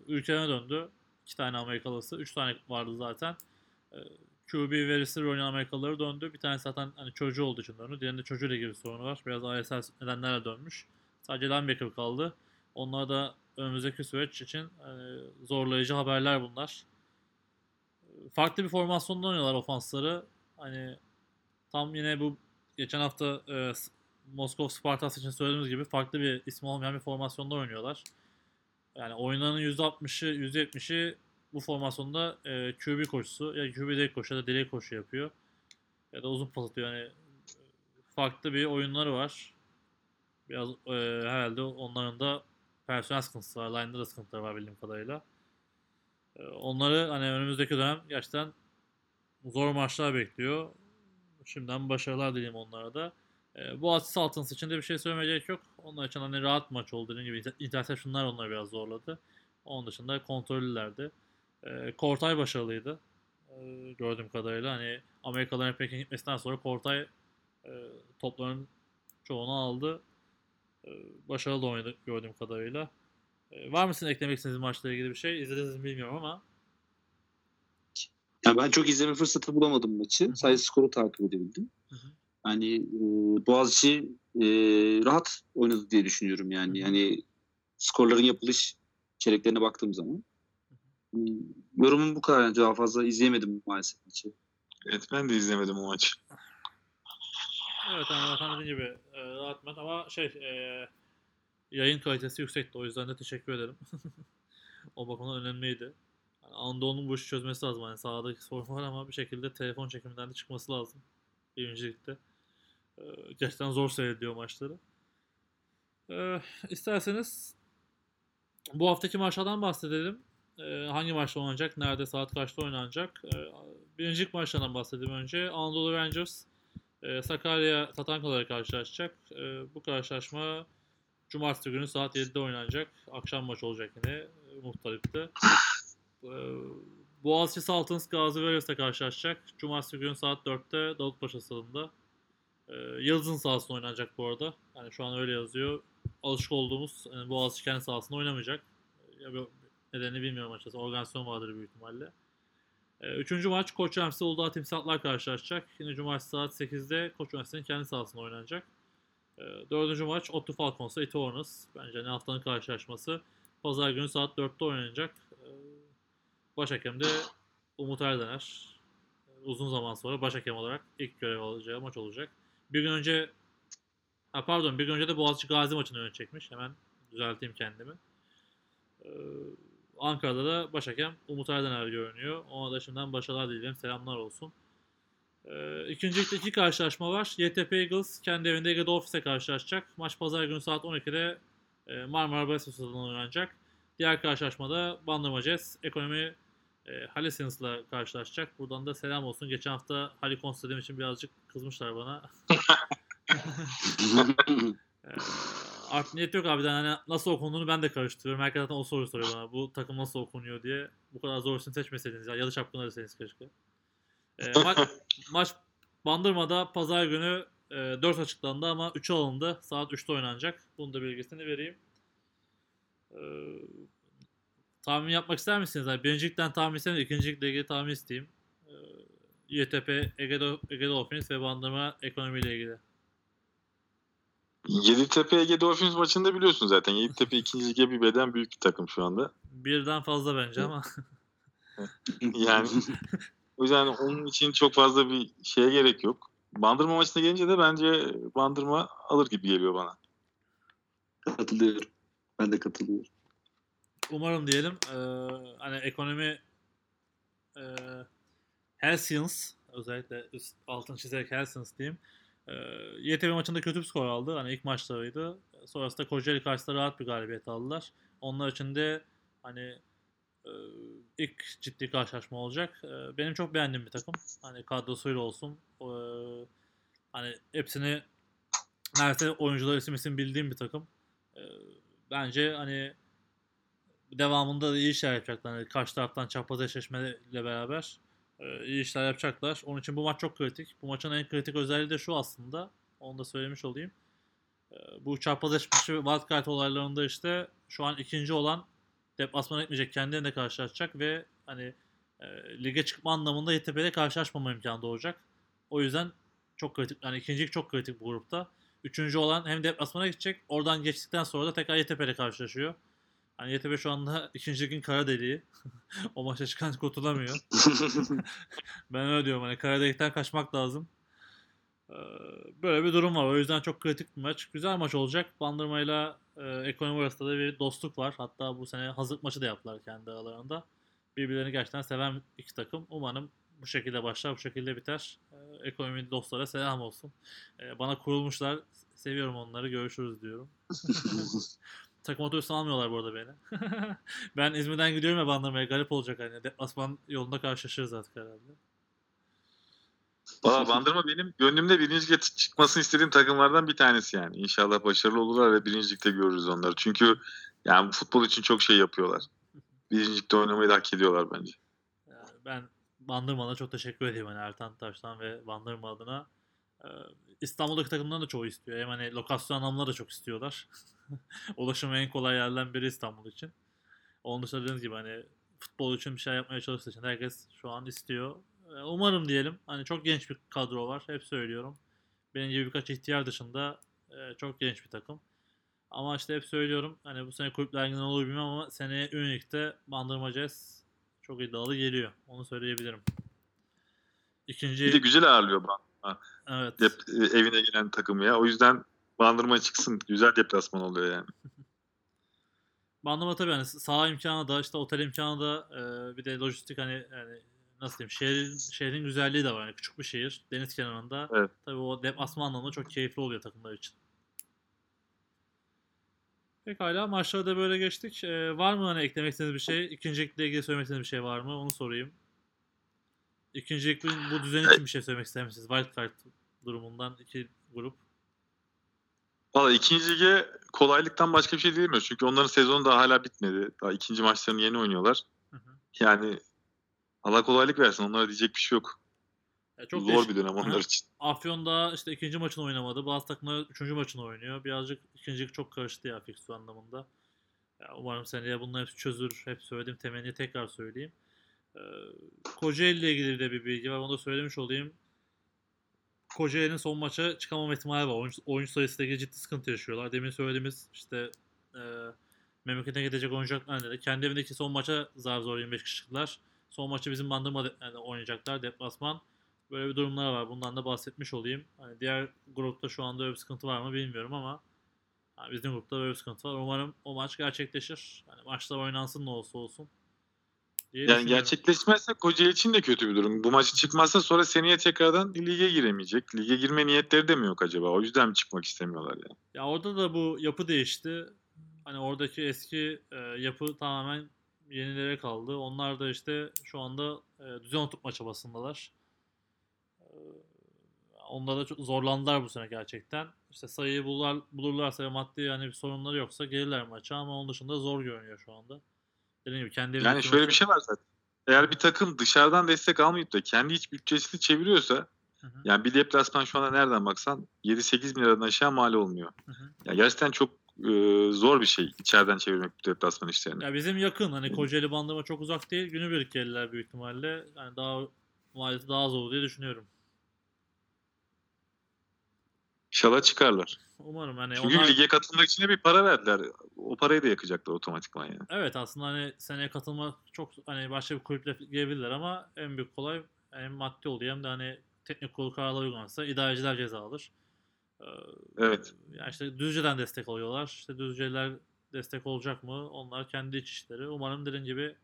ülkelerine döndü. 2 tane Amerikalısı. 3 tane vardı zaten. Ee, QB ve receiver oynayan Amerikalıları döndü. Bir tanesi zaten hani çocuğu olduğu için döndü. Diğerinde çocuğuyla ilgili sorunu var. Biraz ailesel nedenlerle dönmüş. Sadece linebacker kaldı. Onlar da önümüzdeki süreç için hani, zorlayıcı haberler bunlar farklı bir formasyonda oynuyorlar ofansları. Hani tam yine bu geçen hafta e, Moskov Spartas için söylediğimiz gibi farklı bir ismi olmayan bir formasyonda oynuyorlar. Yani oyunların %60'ı, %70'i bu formasyonda e, QB koşusu ya QB direkt koşu ya da direkt koşu yapıyor. Ya da uzun pas atıyor. Yani farklı bir oyunları var. Biraz e, herhalde onların da personel sıkıntısı var. Line'da da sıkıntıları var bildiğim kadarıyla. E, onları hani önümüzdeki dönem gerçekten zor maçlar bekliyor. Şimdiden başarılar dileyim onlara da. E, Boğaziçi Saltins için de bir şey söylemeye gerek yok. Onlar için hani rahat maç oldu. Dediğim gibi interceptionlar onları biraz zorladı. Onun dışında kontrollülerdi. E, Kortay başarılıydı. E, gördüğüm kadarıyla. Hani Amerikalıların pek gitmesinden sonra Kortay e, topların çoğunu aldı. E, başarılı oynadı gördüğüm kadarıyla. E, var mısın eklemek istediğiniz maçla ilgili bir şey? İzlediniz mi bilmiyorum ama. Yani ben çok izleme fırsatı bulamadım maçı. Hı hı. Sadece skoru takip edebildim. Hı hı. Yani e, Boğaziçi e, rahat oynadı diye düşünüyorum yani. Hı hı. Yani skorların yapılış çeyreklerine baktığım zaman. Yorumum bu kadar. Yani daha fazla izleyemedim maalesef maçı. Evet ben de izlemedim o maçı. Evet yani zaten dediğim gibi e, rahat maç ama şey e, yayın kalitesi yüksekti. O yüzden de teşekkür ederim. o bakımdan önemliydi. Yani Anadolu'nun bu işi çözmesi lazım. Yani sahadaki sorun var ama bir şekilde telefon çekiminden de çıkması lazım. Birincilikte. E, gerçekten zor seyrediyor maçları. E, isterseniz bu haftaki maçlardan bahsedelim. E, hangi maçta oynanacak, nerede, saat kaçta oynanacak? E, birincilik maçlarından bahsedeyim önce. Anadolu Rangers e, Sakarya Tatankaları karşılaşacak. E, bu karşılaşma Cumartesi günü saat 7'de oynanacak. Akşam maç olacak yine e, Muhtarip'te. E, Boğaziçi Saltins Gazi Veres'le karşılaşacak. Cumartesi günü saat 4'te Davutpaşa stadında. E, Yıldız'ın sahasında oynanacak bu arada. Yani şu an öyle yazıyor. Alışık olduğumuz yani Boğaziçi kendi sahasında oynamayacak. Nedenini bilmiyorum açıkçası. Organizasyon vardır büyük ihtimalle. E, üçüncü maç Koç Üniversitesi Uludağ Timsahlar karşılaşacak. Yine cumartesi saat 8'de Koç Üniversitesi'nin kendi sahasında oynanacak. E, dördüncü maç Ottu Falcons'la Iti Hornets. Bence ne haftanın karşılaşması. Pazar günü saat 4'te oynanacak. E, Başhakem de Umut Erdener. Uzun zaman sonra başhakem olarak ilk görev alacağı maç olacak. Bir gün önce ha pardon bir gün önce de Boğaziçi Gazi maçını yönetecekmiş. Hemen düzelteyim kendimi. Ee, Ankara'da da başhakem Umut Erdener görünüyor. Ona da şimdiden başarılar dilerim. Selamlar olsun. Ee, ikinci ligde iki karşılaşma var. YTP Eagles kendi evinde Ege Dolphins'e karşılaşacak. Maç pazar günü saat 12'de e, Marmara Stadı'nda oynanacak. Diğer karşılaşmada Bandırma Jazz Ekonomi e, Halesins'la karşılaşacak. Buradan da selam olsun. Geçen hafta Halikons dediğim için birazcık kızmışlar bana. Ee, art niyet yok abi. Hani nasıl okunduğunu ben de karıştırıyorum. Herkes zaten o soruyu soruyor bana. Bu takım nasıl okunuyor diye. Bu kadar zor isim seçmeseydiniz ya. Ya da şapkını deseniz keşke. Ee, ma- maç Bandırma'da pazar günü e, 4 açıklandı ama 3'e alındı. Saat 3'te oynanacak. Bunun da bilgisini vereyim. Ee, tahmin yapmak ister misiniz? Yani birincilikten tahmin istemem, ikincilikle ilgili tahmin isteyeyim. Ee, YTP, Ege, Do- Ege Dolphins ve Bandırma ekonomiyle ilgili. Yeditepe Ege Dolphins maçında biliyorsun zaten. Yeditepe ikinci lige bir beden büyük bir takım şu anda. Birden fazla bence ama. Yani o yüzden onun için çok fazla bir şeye gerek yok. Bandırma maçına gelince de bence Bandırma alır gibi geliyor bana. katılıyorum. Ben de katılıyorum. Umarım diyelim. Ee, hani ekonomi e, Helsians özellikle üst, altın çizerek Helsians diyeyim. E, YTV maçında kötü bir skor aldı. Hani ilk maçlarıydı. Sonrasında Kocaeli karşısında rahat bir galibiyet aldılar. Onlar için de hani e, ilk ciddi karşılaşma olacak. E, benim çok beğendiğim bir takım. Hani kadrosuyla olsun. E, hani hepsini neredeyse oyuncular isim isim bildiğim bir takım. E, bence hani devamında da iyi işler yapacaklar. Yani karşı taraftan çapraz eşleşmeyle beraber iyi işler yapacaklar. Onun için bu maç çok kritik. Bu maçın en kritik özelliği de şu aslında. Onu da söylemiş olayım. E, bu eşleşme wildcard olaylarında işte şu an ikinci olan deplasmana etmeyecek kendi evinde karşılaşacak ve hani e, lige çıkma anlamında YTP'de karşılaşmama imkanı doğacak. O yüzden çok kritik. Yani ikincilik çok kritik bu grupta. Üçüncü olan hem deplasmana gidecek. Oradan geçtikten sonra da tekrar YTP'de karşılaşıyor. Hani YTP şu anda ikinci ligin kara deliği. o maça çıkan kurtulamıyor. ben öyle diyorum hani kara delikten kaçmak lazım. Ee, Böyle bir durum var. O yüzden çok kritik bir maç. Güzel maç olacak. Bandırma'yla e, ekonomi arasında da bir dostluk var. Hatta bu sene hazırlık maçı da yaptılar kendi aralarında. Birbirlerini gerçekten seven iki takım. Umarım bu şekilde başlar, bu şekilde biter. Ee, ekonomi dostlara selam olsun. Ee, bana kurulmuşlar. Seviyorum onları. Görüşürüz diyorum. Takım otobüsü almıyorlar bu arada beni. ben İzmir'den gidiyorum ya Bandırma'ya. Garip olacak hani. Deplasman yolunda karşılaşırız artık herhalde. Valla Bandırma benim gönlümde birinci lige çıkmasını istediğim takımlardan bir tanesi yani. İnşallah başarılı olurlar ve birinci ligde görürüz onları. Çünkü yani futbol için çok şey yapıyorlar. Birinci ligde oynamayı da hak ediyorlar bence. Yani ben Bandırma'na çok teşekkür ediyorum hani Ertan Taş'tan ve Bandırma adına. Ee, İstanbul'daki takımdan da çoğu istiyor. Hem hani lokasyon anlamında da çok istiyorlar. Ulaşım en kolay yerden biri İstanbul için. Onun dışında dediğiniz gibi hani futbol için bir şey yapmaya çalıştığı için herkes şu an istiyor. Ee, Umarım diyelim. Hani çok genç bir kadro var. Hep söylüyorum. Benim gibi birkaç ihtiyar dışında e, çok genç bir takım. Ama işte hep söylüyorum. Hani bu sene kulüpler liginden olur bilmem ama seneye Unique'de Bandırma Jazz çok iddialı geliyor. Onu söyleyebilirim. İkinci Bir de güzel ağırlıyor Bandırma. Evet. Dep- e, evine gelen takımı ya. O yüzden Bandırma çıksın. Güzel deplasman oluyor yani. Bandırma tabii hani saha imkanı da işte otel imkanı da e, bir de lojistik hani yani nasıl diyeyim şehrin, şehrin güzelliği de var. Yani küçük bir şehir deniz kenarında. Evet. Tabii o deplasman anlamında çok keyifli oluyor takımlar için. Pekala maçlara da böyle geçtik. Ee, var mı hani eklemek istediğiniz bir şey? İkincilikle ilgili söylemek istediğiniz bir şey var mı? Onu sorayım. İkincilik bu, bu düzen için bir şey söylemek ister misiniz? Wildcard durumundan iki grup. Valla ikinci lige kolaylıktan başka bir şey diyemiyoruz. Çünkü onların sezonu daha hala bitmedi. Daha ikinci maçlarını yeni oynuyorlar. Hı hı. Yani Allah kolaylık versin. Onlara diyecek bir şey yok. Ya çok Zor değişik. bir dönem onlar için. Afyon da işte ikinci maçını oynamadı. Bazı takımlar üçüncü maçını oynuyor. Birazcık ikincilik çok karıştı ya fixture anlamında. Ya umarım seneye bunlar hepsi çözülür. Hep söylediğim temenni tekrar söyleyeyim. Ee, Kocaeli ile ilgili de bir bilgi var. Onu da söylemiş olayım. Kocaeli'nin son maça çıkamama ihtimali var. Oyuncu, oyuncu sayısıyla ilgili ciddi sıkıntı yaşıyorlar. Demin söylediğimiz işte e, memleketine gidecek oyuncaklar dedi. Kendi evindeki son maça zar zor 25 kişi çıktılar. Son maçı bizim Bandırma yani oynayacaklar deplasman. Böyle bir durumlar var. Bundan da bahsetmiş olayım. Hani diğer grupta şu anda öyle bir sıkıntı var mı bilmiyorum ama hani bizim grupta böyle bir sıkıntı var. Umarım o maç gerçekleşir. Hani maçlar oynansın ne olsa olsun. Diye Yani gerçekleşmezse Kocaeli için de kötü bir durum. Bu maçı çıkmazsa sonra seneye tekrardan lige giremeyecek. Lige girme niyetleri de mi yok acaba? O yüzden mi çıkmak istemiyorlar yani? Ya orada da bu yapı değişti. Hani oradaki eski e, yapı tamamen yenilere kaldı. Onlar da işte şu anda e, düzen oturtma çabasındalar. E, onda da çok zorlandılar bu sene gerçekten. İşte sayıyı bulurlar, bulurlarsa ve maddi yani bir sorunları yoksa gelirler maça ama onun dışında zor görünüyor şu anda. Dediğim gibi kendi Yani şöyle bir şey var zaten. Eğer bir takım dışarıdan destek almayıp da kendi iç bütçesini çeviriyorsa Hı hı, yani bir deplasman şu anda nereden baksan 7-8 bin liradan aşağı mal olmuyor. hı hı. Ya gerçekten çok e, zor bir şey içeriden çevirmek deplasman işlerini. Ya bizim yakın hani Kocaeli Bandırma çok uzak değil. Günübirlik gelirler büyük ihtimalle. Yani daha maliyeti daha zor diye düşünüyorum. İnşallah çıkarlar. Umarım hani Çünkü onlar... lige katılmak için de bir para verdiler. O parayı da yakacaklar otomatikman yani. Evet aslında hani seneye katılma çok hani başka bir kulüple gelebilirler ama en büyük kolay hem maddi oluyor hem de hani teknik kurulu kararları uygulanırsa idareciler ceza alır. Ee, Evet. Yani işte Düzce'den destek alıyorlar. İşte Düzce'ler destek olacak mı? Onlar kendi iç işleri. Umarım dediğim gibi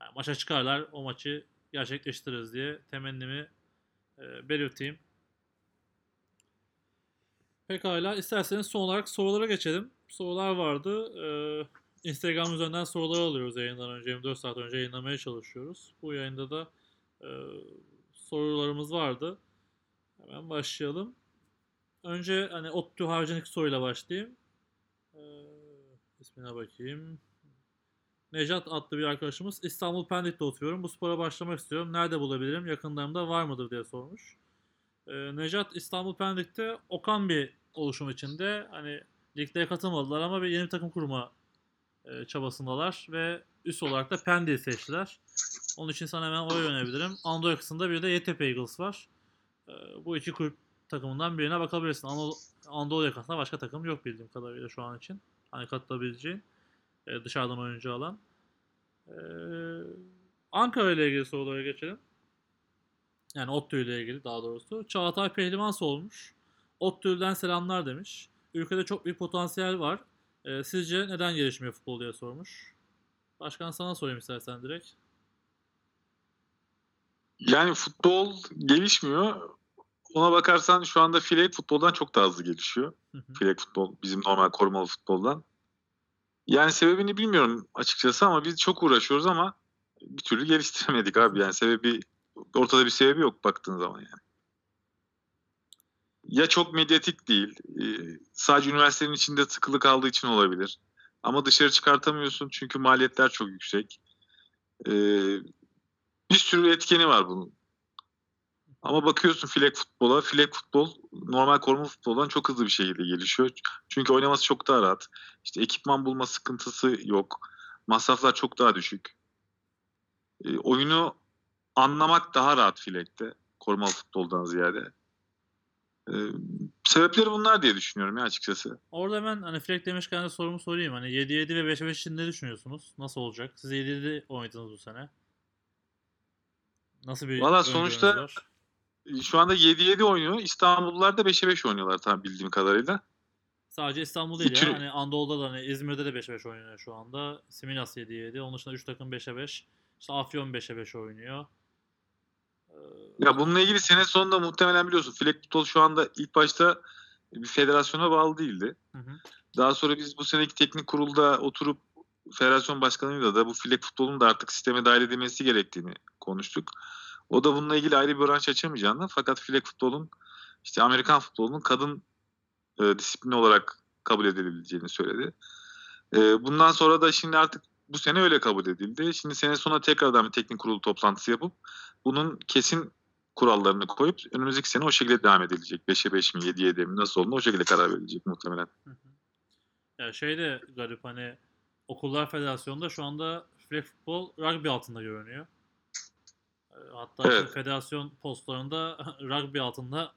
yani maça çıkarlar. O maçı gerçekleştiririz diye temennimi e, belirteyim. Pekala. isterseniz son olarak sorulara geçelim. Sorular vardı. Ee, Instagram üzerinden sorular alıyoruz yayından önce. 24 saat önce yayınlamaya çalışıyoruz. Bu yayında da e, sorularımız vardı. Hemen başlayalım. Önce hani ODTÜ haricindeki soruyla başlayayım. Ee, ismine bakayım. Nejat adlı bir arkadaşımız İstanbul Pendik'te oturuyorum. Bu spora başlamak istiyorum. Nerede bulabilirim? Yakınlarımda var mıdır diye sormuş. Ee, Nejat İstanbul Pendik'te Okan bir oluşum içinde. Hani liglere katılmadılar ama bir yeni bir takım kurma e, çabasındalar ve üst olarak da Pendik'i seçtiler. Onun için sana hemen oraya önerebilirim. Anadolu yakasında bir de Yeditepe Eagles var. Ee, bu iki kulüp takımından birine bakabilirsin. Anadolu, Anadolu yakasında başka takım yok bildiğim kadarıyla şu an için. Hani katılabileceğin e, dışarıdan oyuncu alan. Ee, Ankara ile ilgili sorulara geçelim. Yani ODTÜ ile ilgili daha doğrusu. Çağatay Pehlivan olmuş. ODTÜ'den selamlar demiş. Ülkede çok büyük potansiyel var. Ee, sizce neden gelişmiyor futbol diye sormuş. Başkan sana sorayım istersen direkt. Yani futbol gelişmiyor. Ona bakarsan şu anda flag futboldan çok daha hızlı gelişiyor. Hı futbol bizim normal korumalı futboldan. Yani sebebini bilmiyorum açıkçası ama biz çok uğraşıyoruz ama bir türlü geliştiremedik abi. Yani sebebi ortada bir sebebi yok baktığın zaman yani. Ya çok medyatik değil. e, Sadece üniversitenin içinde tıkılı kaldığı için olabilir. Ama dışarı çıkartamıyorsun çünkü maliyetler çok yüksek. E, Bir sürü etkeni var bunun. Ama bakıyorsun flag futbola, flag futbol normal koruma futboldan çok hızlı bir şekilde gelişiyor. Çünkü oynaması çok daha rahat. İşte ekipman bulma sıkıntısı yok. Masraflar çok daha düşük. E, oyunu anlamak daha rahat flag'de. Korumalı futboldan ziyade. E, sebepleri bunlar diye düşünüyorum ya açıkçası. Orada hemen hani Fleck demişken de sorumu sorayım. Hani 7-7 ve 5-5 için ne düşünüyorsunuz? Nasıl olacak? Siz 7-7 oynadınız bu sene. Nasıl bir Valla sonuçta- var? Şu anda 7-7 oynuyor. İstanbullular da 5'e 5 oynuyorlar tam bildiğim kadarıyla. Sadece İstanbul değil Bütün- ya. Hani Anadolu'da da hani İzmir'de de 5-5 oynuyor şu anda. Similas 7-7. Onun dışında 3 takım 5'e 5. İşte Afyon 5'e 5 oynuyor. Ya bununla ilgili sene sonunda muhtemelen biliyorsun Flag Futbol şu anda ilk başta bir federasyona bağlı değildi. Hı hı. Daha sonra biz bu seneki teknik kurulda oturup federasyon başkanıyla da bu flag futbolun da artık sisteme dahil edilmesi gerektiğini konuştuk. O da bununla ilgili ayrı bir branş açamayacağını fakat flag futbolun işte Amerikan futbolunun kadın e, disiplini olarak kabul edilebileceğini söyledi. E, bundan sonra da şimdi artık bu sene öyle kabul edildi. Şimdi sene sonuna tekrardan bir teknik kurulu toplantısı yapıp bunun kesin kurallarını koyup önümüzdeki sene o şekilde devam edilecek. 5'e 5 mi 7'ye 7 mi nasıl olduğunu o şekilde karar verilecek muhtemelen. Hı hı. Ya şey de garip hani Okullar Federasyonu'nda şu anda flag futbol rugby altında görünüyor. E, Hatta Evet. federasyon postlarında rugby altında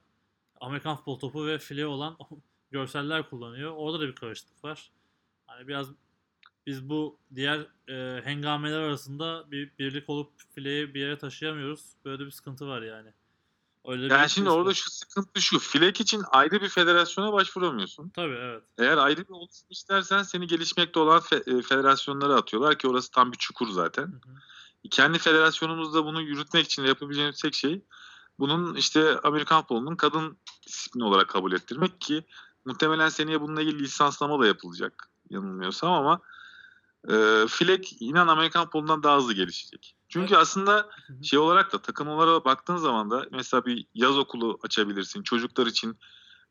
Amerikan futbol topu ve file olan görseller kullanıyor. Orada da bir karışıklık var. Hani biraz biz bu diğer e, hengameler arasında bir birlik olup fileyi bir yere taşıyamıyoruz. Böyle bir sıkıntı var yani. Öyle bir Yani şimdi risk orada var. şu sıkıntı şu. Flag için ayrı bir federasyona başvuramıyorsun. Tabii evet. Eğer ayrı bir oluşum istersen seni gelişmekte olan fe- e, federasyonlara atıyorlar ki orası tam bir çukur zaten. Hı hı. Kendi federasyonumuzda bunu yürütmek için yapabileceğimiz tek şey bunun işte Amerikan futbolunun kadın disiplini olarak kabul ettirmek ki muhtemelen seneye bununla ilgili lisanslama da yapılacak yanılmıyorsam ama e, flag inan Amerikan futbolundan daha hızlı gelişecek. Çünkü aslında Hı hı. şey olarak da takım olarak baktığın zaman da mesela bir yaz okulu açabilirsin. Çocuklar için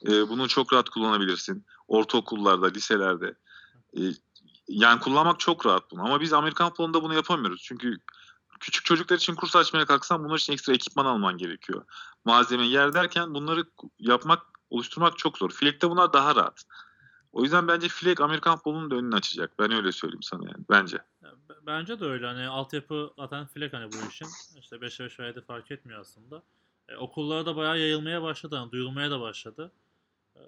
e, bunu çok rahat kullanabilirsin. Ortaokullarda, liselerde. E, yani kullanmak çok rahat bunu. Ama biz Amerikan futbolunda bunu yapamıyoruz. Çünkü küçük çocuklar için kurs açmaya kalksan bunlar için ekstra ekipman alman gerekiyor. Malzeme yer derken bunları yapmak, oluşturmak çok zor. Flag'de bunlar daha rahat. O yüzden bence Flag Amerikan futbolunun da önünü açacak. Ben öyle söyleyeyim sana yani. Bence. Bence de öyle. Hani altyapı zaten flek hani bu işin. İşte 5'e 5 veya fark etmiyor aslında. E, okullara da bayağı yayılmaya başladı. Hani duyulmaya da başladı. Ee,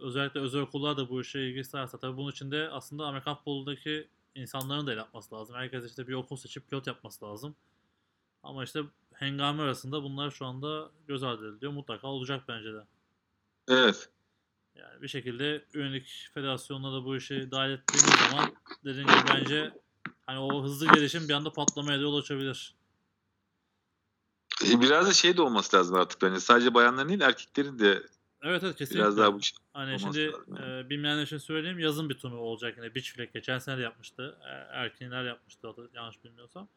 özellikle özel okullar da bu işe ilgi isterse tabii bunun için de aslında Amerikan futbolundaki insanların da el atması lazım. Herkes işte bir okul seçip pilot yapması lazım. Ama işte hengame arasında bunlar şu anda göz ardı ediliyor. Mutlaka olacak bence de. Evet. Yani bir şekilde üyelik federasyonuna da bu işi dahil ettiğimiz zaman dediğim gibi bence hani o hızlı gelişim bir anda patlamaya da yol açabilir. E, Biraz da şey de olması lazım artık bence. Sadece bayanların değil erkeklerin de Evet evet kesinlikle. biraz daha bu şey. Hani şimdi lazım e, bilmeyenler için söyleyeyim yazın bir turnuva olacak yine beach flag geçen sene de yapmıştı. E, erkekler yapmıştı yanlış bilmiyorsam.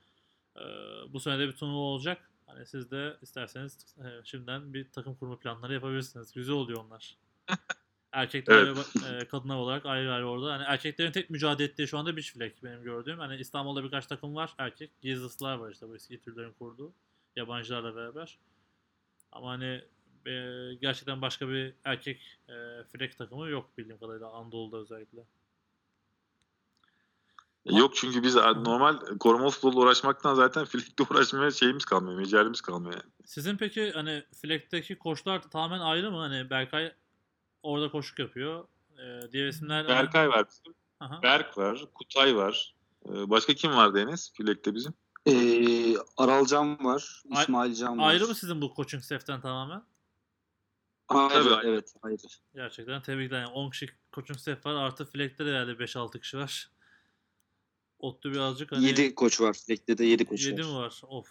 E, bu sene de bir turnuva olacak. Hani siz de isterseniz e, şimdiden bir takım kurma planları yapabilirsiniz. Güzel oluyor onlar. Erkekler Evet. ve e, kadınlar olarak ayrı ayrı orada. Hani erkeklerin tek mücadele ettiği şu anda beach flag benim gördüğüm. Hani İstanbul'da birkaç takım var erkek. Gizlisler var işte bu eski türlerin kurduğu. Yabancılarla beraber. Ama hani e, gerçekten başka bir erkek e, flag takımı yok bildiğim kadarıyla Anadolu'da özellikle. Yok çünkü biz normal koruma futbolla uğraşmaktan zaten Flick'te uğraşmaya şeyimiz kalmıyor, mecalimiz kalmıyor yani. Sizin peki hani flag'teki koçlar tamamen ayrı mı? Hani Berkay orada koşuk yapıyor. E, diğer isimler... Berkay var bizim. Aha. Berk var, Kutay var. Ee, Başka kim vardı Enes Flick'te bizim? Ee, Aralcan var, Ay- İsmail Can var. Ayrı mı sizin bu coaching staff'ten tamamen? Ayrı, Tabii, ayrı. evet ayrı. Gerçekten tebrikler. Yani 10 kişi coaching staff var. Artı flag'te de herhalde 5-6 kişi var. Ottu birazcık hani... 7 koç var. Lekte de 7 koç 7 var. mi var? Of.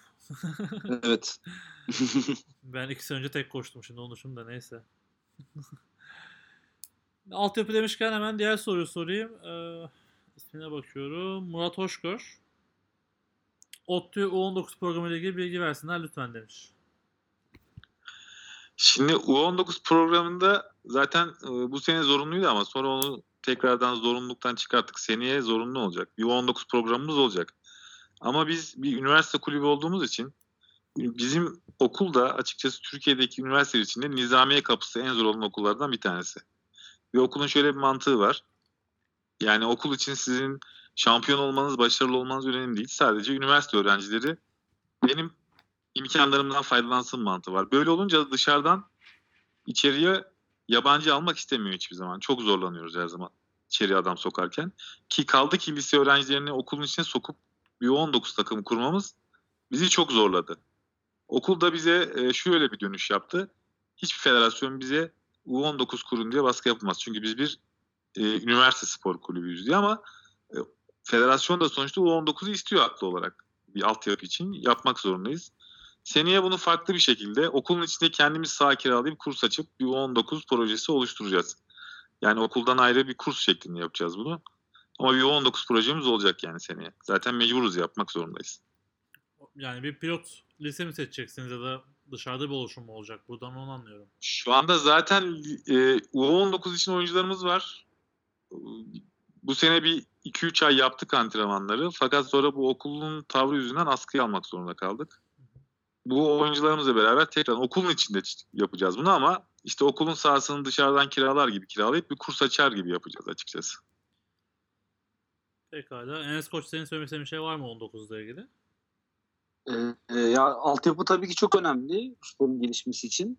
Evet. Ben iki sene önce tek koştum şimdi onu de neyse. Altyapı demişken hemen diğer soruyu sorayım. Ee, ismine bakıyorum. Murat Hoşgör. ODTÜ U19 programı ile ilgili bilgi versinler lütfen demiş. Şimdi U19 programında zaten e, bu sene zorunluydu ama sonra onu tekrardan zorunluluktan çıkarttık. Seneye zorunlu olacak. Bir U19 programımız olacak. Ama biz bir üniversite kulübü olduğumuz için bizim okul da açıkçası Türkiye'deki üniversiteler içinde nizamiye kapısı en zor olan okullardan bir tanesi. Ve okulun şöyle bir mantığı var. Yani okul için sizin şampiyon olmanız, başarılı olmanız önemli değil. Sadece üniversite öğrencileri benim imkanlarımdan faydalansın mantığı var. Böyle olunca dışarıdan içeriye yabancı almak istemiyor hiçbir zaman. Çok zorlanıyoruz her zaman içeriye adam sokarken. Ki kaldı ki lise öğrencilerini okulun içine sokup bir 19 takım kurmamız bizi çok zorladı. Okul da bize e, şöyle bir dönüş yaptı. Hiçbir federasyon bize U19 kurun diye baskı yapmaz. Çünkü biz bir e, üniversite spor kulübüyüz diye ama e, federasyon da sonuçta U19'u istiyor haklı olarak. Bir altyapı için yapmak zorundayız. seneye bunu farklı bir şekilde okulun içinde kendimiz saha kiralayıp kurs açıp bir 19 projesi oluşturacağız. Yani okuldan ayrı bir kurs şeklinde yapacağız bunu. Ama bir 19 projemiz olacak yani seneye. Zaten mecburuz yapmak zorundayız. Yani bir pilot lise mi seçeceksiniz ya da dışarıda bir oluşum mu olacak? Buradan onu anlıyorum. Şu anda zaten e, U19 için oyuncularımız var. Bu sene bir 2-3 ay yaptık antrenmanları. Fakat sonra bu okulun tavrı yüzünden askıya almak zorunda kaldık. Bu oyuncularımızla beraber tekrar okulun içinde yapacağız bunu ama işte okulun sahasını dışarıdan kiralar gibi kiralayıp bir kurs açar gibi yapacağız açıkçası. Pekala. Enes Koç senin söylemek istediğin bir şey var mı 19'la ilgili? Ee, ya altyapı tabii ki çok önemli sporun gelişmesi için.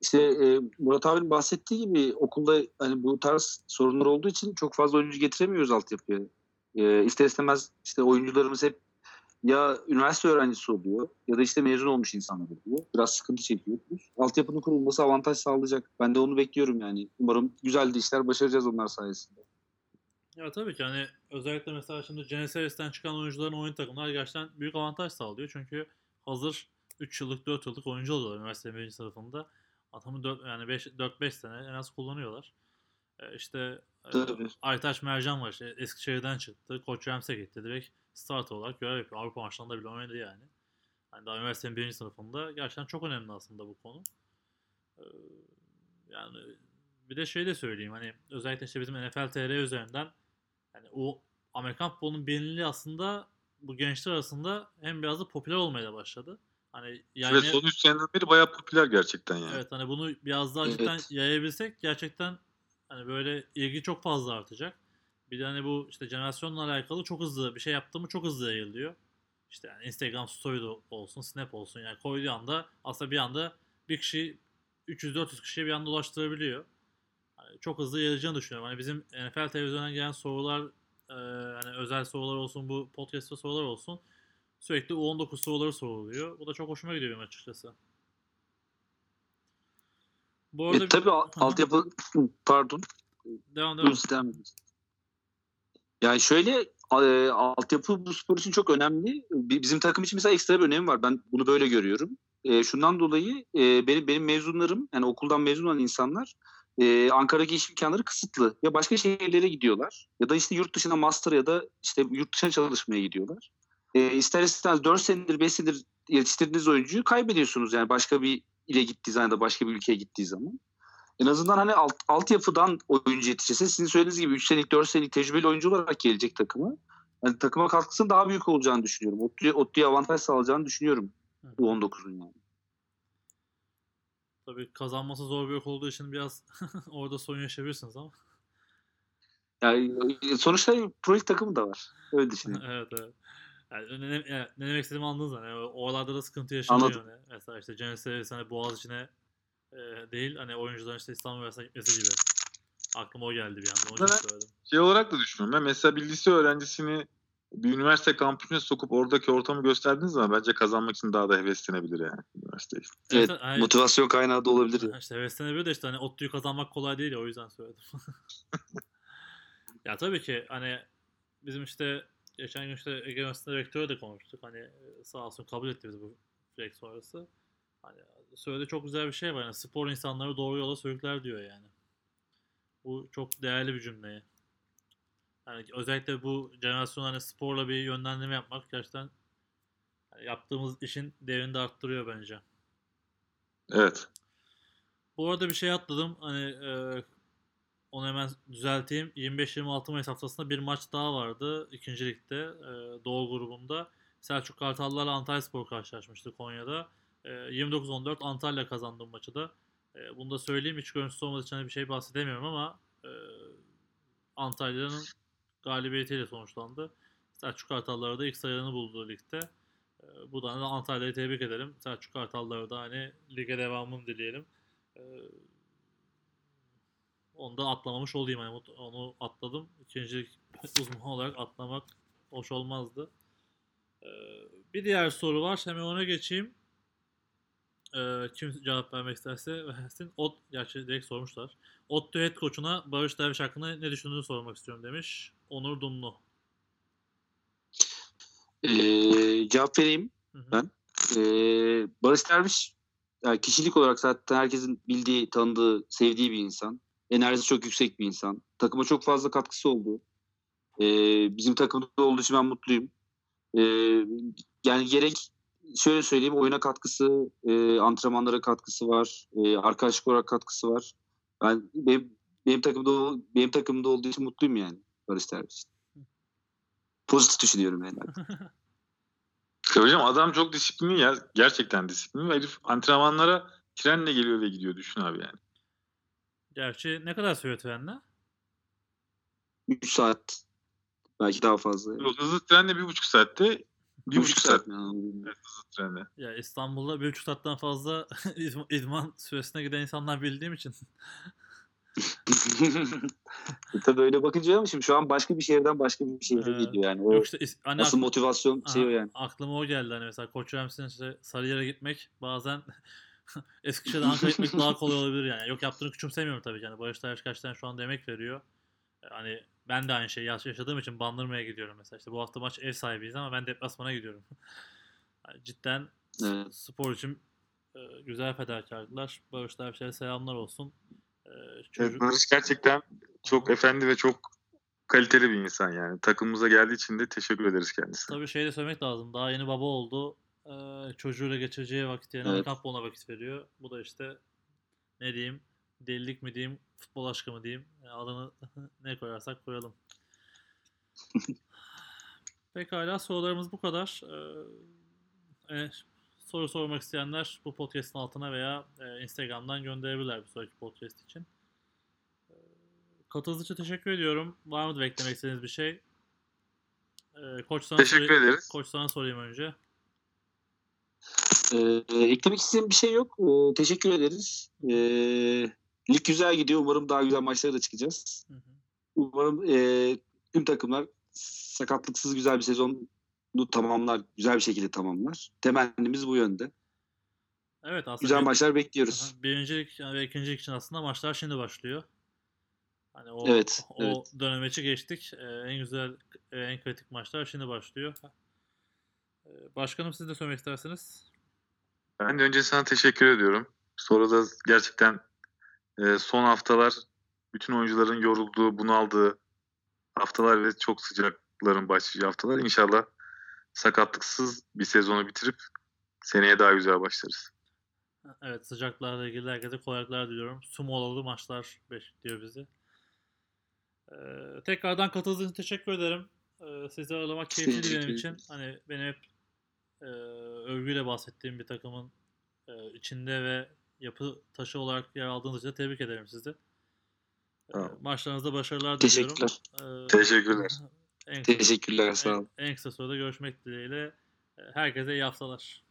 İşte e, Murat abinin bahsettiği gibi okulda hani bu tarz sorunlar olduğu için çok fazla oyuncu getiremiyoruz altyapıya. E, ister istemez işte oyuncularımız hep ya üniversite öğrencisi oluyor ya da işte mezun olmuş insanlar oluyor. Biraz sıkıntı çekiyoruz. Altyapının kurulması avantaj sağlayacak. Ben de onu bekliyorum yani. Umarım güzel de işler başaracağız onlar sayesinde. Ya tabii ki hani özellikle mesela şimdi Genesis'ten çıkan oyuncuların oyun takımlar gerçekten büyük avantaj sağlıyor. Çünkü hazır 3 yıllık 4 yıllık oyuncu oluyorlar üniversite birinci sınıfında. Adamı 4 yani 5 4 5 sene en az kullanıyorlar. Ee, işte Tabii. e, Aytaç Mercan var işte Eskişehir'den çıktı. Koç Rams'e gitti. Direkt start olarak görev yapıyor. Avrupa maçlarında bile oynadı yani. yani daha üniversitenin birinci sınıfında gerçekten çok önemli aslında bu konu. Ee, yani bir de şey de söyleyeyim hani özellikle işte bizim NFL TR üzerinden o Amerikan futbolunun bilinirliği aslında bu gençler arasında hem biraz da popüler olmaya da başladı. Hani yani, Ve son 3 seneden beri bayağı popüler gerçekten yani. Evet hani bunu biraz daha cidden evet. yayabilsek gerçekten hani böyle ilgi çok fazla artacak. Bir de hani bu işte jenerasyonla alakalı çok hızlı bir şey yaptığımı çok hızlı yayılıyor. İşte yani Instagram story olsun, Snap olsun yani koyduğu anda aslında bir anda bir kişi 300-400 kişiye bir anda ulaştırabiliyor. Yani çok hızlı yayılacağını düşünüyorum. Hani bizim NFL televizyondan gelen sorular e, hani özel sorular olsun, bu podcast'ta sorular olsun sürekli U19 soruları soruluyor. Bu da çok hoşuma gidiyor benim açıkçası. Bu arada e, tabii bir... altyapı pardon. Devam devam. devam. Yani şöyle e, altyapı bu spor için çok önemli. Bizim takım için mesela ekstra bir önemi var. Ben bunu böyle görüyorum. E, şundan dolayı e, benim benim mezunlarım yani okuldan mezun olan insanlar e, Ankara'daki iş imkanları kısıtlı. Ya başka şehirlere gidiyorlar ya da işte yurt dışına master ya da işte yurt dışına çalışmaya gidiyorlar. E, ister istemez 4 senedir 5 senedir yetiştirdiğiniz oyuncuyu kaybediyorsunuz yani başka bir ile gittiği zaman da başka bir ülkeye gittiği zaman. En azından hani alt, altyapıdan oyuncu yetişirse sizin söylediğiniz gibi 3 senelik 4 senelik tecrübeli oyuncu olarak gelecek takıma. Yani takıma katkısının daha büyük olacağını düşünüyorum. Otlu'ya, avantaj sağlayacağını düşünüyorum. Bu 19'un yani. Tabii kazanması zor bir okul olduğu için biraz orada sorun yaşayabilirsiniz ama. Yani sonuçta pro takımı da var. Öyle düşünüyorum. evet evet. Yani ne, ne, ne demek istediğimi anladınız hani. Oralarda da sıkıntı yaşanıyor. Anladım. Hani. Mesela işte Genesis hani Boğaz içine e, değil hani oyuncuların işte İstanbul Üniversitesi'ne gitmesi gibi. Aklıma o geldi bir anda. Onu söyledim. Şey olarak da düşünüyorum. Ben mesela bir lise öğrencisini bir üniversite kampüsüne sokup oradaki ortamı gösterdiğiniz zaman bence kazanmak için daha da heveslenebilir yani üniversiteyi. Evet, evet hani, motivasyon kaynağı da olabilir. İşte heveslenebilir de işte hani ODTÜ'yü kazanmak kolay değil ya o yüzden söyledim. ya tabii ki hani bizim işte geçen gün işte Ege Üniversitesi'nde rektörü de konuştuk. Hani sağ olsun kabul etti bizi bu flex sonrası. Hani söylediği çok güzel bir şey var. Yani spor insanları doğru yola sürükler diyor yani. Bu çok değerli bir cümle. Yani özellikle bu jenerasyon hani sporla bir yönlendirme yapmak gerçekten yaptığımız işin değerini de arttırıyor bence. Evet. Bu arada bir şey atladım. Hani e, onu hemen düzelteyim. 25-26 Mayıs haftasında bir maç daha vardı. ikinci ligde e, Doğu grubunda. Selçuk Kartallarla Antalya Spor karşılaşmıştı Konya'da. E, 29-14 Antalya kazandı maçı da. E, bunu da söyleyeyim. Hiç görüntüsü olmadığı için hani bir şey bahsedemiyorum ama e, Antalya'nın galibiyetiyle sonuçlandı. Selçuk Kartalları da ilk sayılarını buldu ligde. E, buradan da Antalya'yı tebrik ederim. Selçuk Kartalları da hani lige devamını dileyelim. E, onu da atlamamış olayım. Yani onu atladım. İkinci uzman olarak atlamak hoş olmazdı. Ee, bir diğer soru var. Hemen ona geçeyim. Ee, kim cevap vermek isterse versin. Ot, gerçi direkt sormuşlar. Otto head koçuna Barış Derviş hakkında ne düşündüğünü sormak istiyorum demiş. Onur Dumlu. Ee, cevap vereyim Hı-hı. ben. Ee, Barış Derviş yani kişilik olarak zaten herkesin bildiği, tanıdığı, sevdiği bir insan. Enerjisi çok yüksek bir insan. Takıma çok fazla katkısı oldu. Ee, bizim takımda olduğu için ben mutluyum. Ee, yani gerek şöyle söyleyeyim oyuna katkısı, e, antrenmanlara katkısı var, e, arkadaşlık olarak katkısı var. Ben benim, benim takımda benim takımda olduğu için mutluyum yani Barış Derviş. Pozitif düşünüyorum yani. Ya Hocam adam çok disiplinli ya. Gerçekten disiplinli. Herif antrenmanlara trenle geliyor ve gidiyor. Düşün abi yani. Gerçi ne kadar sürüyor trenle? 3 saat belki daha fazla. O Hızlı trenle bir buçuk saatte bir buçuk saat trenle. Ya İstanbul'da bir buçuk saatten fazla idm- idman süresine giden insanlar bildiğim için. E Tabii öyle bakınca ama şimdi şu an başka bir şehirden başka bir şehre Evet. gidiyor yani. O Yok işte hani asıl akl- motivasyon şey o Aha, yani. Aklıma o geldi hani mesela Koç Ramsey'in işte Sarıyer'e gitmek bazen Eskişehir'den Ankara'ya gitmek daha kolay olabilir yani. Yok yaptığını küçümsemiyorum tabii. Yani Barış Tayyip gerçekten şu anda emek veriyor. E, Hani ben de aynı şeyi yaş- yaşadığım için Bandırma'ya gidiyorum mesela. İşte bu hafta maç ev sahibiyiz ama ben deplasmana gidiyorum. Yani cidden Evet. spor için e, güzel fedakarlıklar. Barış Tayyip'e selamlar olsun. E, çocuk- Evet, Barış gerçekten çok efendi ve çok kaliteli bir insan yani. Takımımıza geldiği için de teşekkür ederiz kendisine. Tabii şey de söylemek lazım. Daha yeni baba oldu. Ee, çocuğuyla geçireceği vakit yerine Evet. Futboluna vakit veriyor. Bu da işte ne diyeyim delilik mi diyeyim futbol aşkı mı diyeyim Yani adını ne koyarsak koyalım. Pekala sorularımız bu kadar. Ee, e, soru sormak isteyenler bu podcast'ın altına veya e, Instagram'dan gönderebilirler bir sonraki podcast için. Ee, Katıldığınız için teşekkür ediyorum. Var mı beklemek istediğiniz bir şey? Ee, koç sana Teşekkür sorayım- ederiz. Koç sana sorayım önce. Ee, eklemek istediğim bir şey yok. Ee, teşekkür ederiz. Ee, lig güzel gidiyor. Umarım daha güzel maçlara da çıkacağız. Hı hı. Umarım e, tüm takımlar sakatlıksız güzel bir sezonu tamamlar. Güzel bir şekilde tamamlar. Temennimiz bu yönde. Evet aslında Güzel bir- maçlar bekliyoruz. Birincilik ve ikincilik için aslında maçlar şimdi başlıyor. Hani o, Evet, o evet. dönemeci geçtik. Ee, en güzel, e, en kritik maçlar şimdi başlıyor. Ee, başkanım siz de söylemek isterseniz. Ben de önce sana teşekkür ediyorum. Sonra da gerçekten e, son haftalar bütün oyuncuların yorulduğu, bunaldığı haftalar ve çok sıcakların başlayacağı haftalar. İnşallah sakatlıksız bir sezonu bitirip seneye daha güzel başlarız. Evet sıcaklarla ilgili herkese kolaylıklar diliyorum. Sumolalı maçlar bekliyor bizi. Ee, tekrardan katıldığınız için teşekkür ederim. Ee, sizi ağırlamak Teşekkür benim için. Hani benim hep e, övgüyle bahsettiğim bir takımın e, içinde ve yapı taşı olarak yer aldığınız için de tebrik ederim sizi. Ee, Tamam. maçlarınızda başarılar diliyorum. Teşekkürler. Ee, Teşekkürler. En kısa, Teşekkürler. Sağ olun. en, en kısa sürede görüşmek dileğiyle. Herkese iyi haftalar.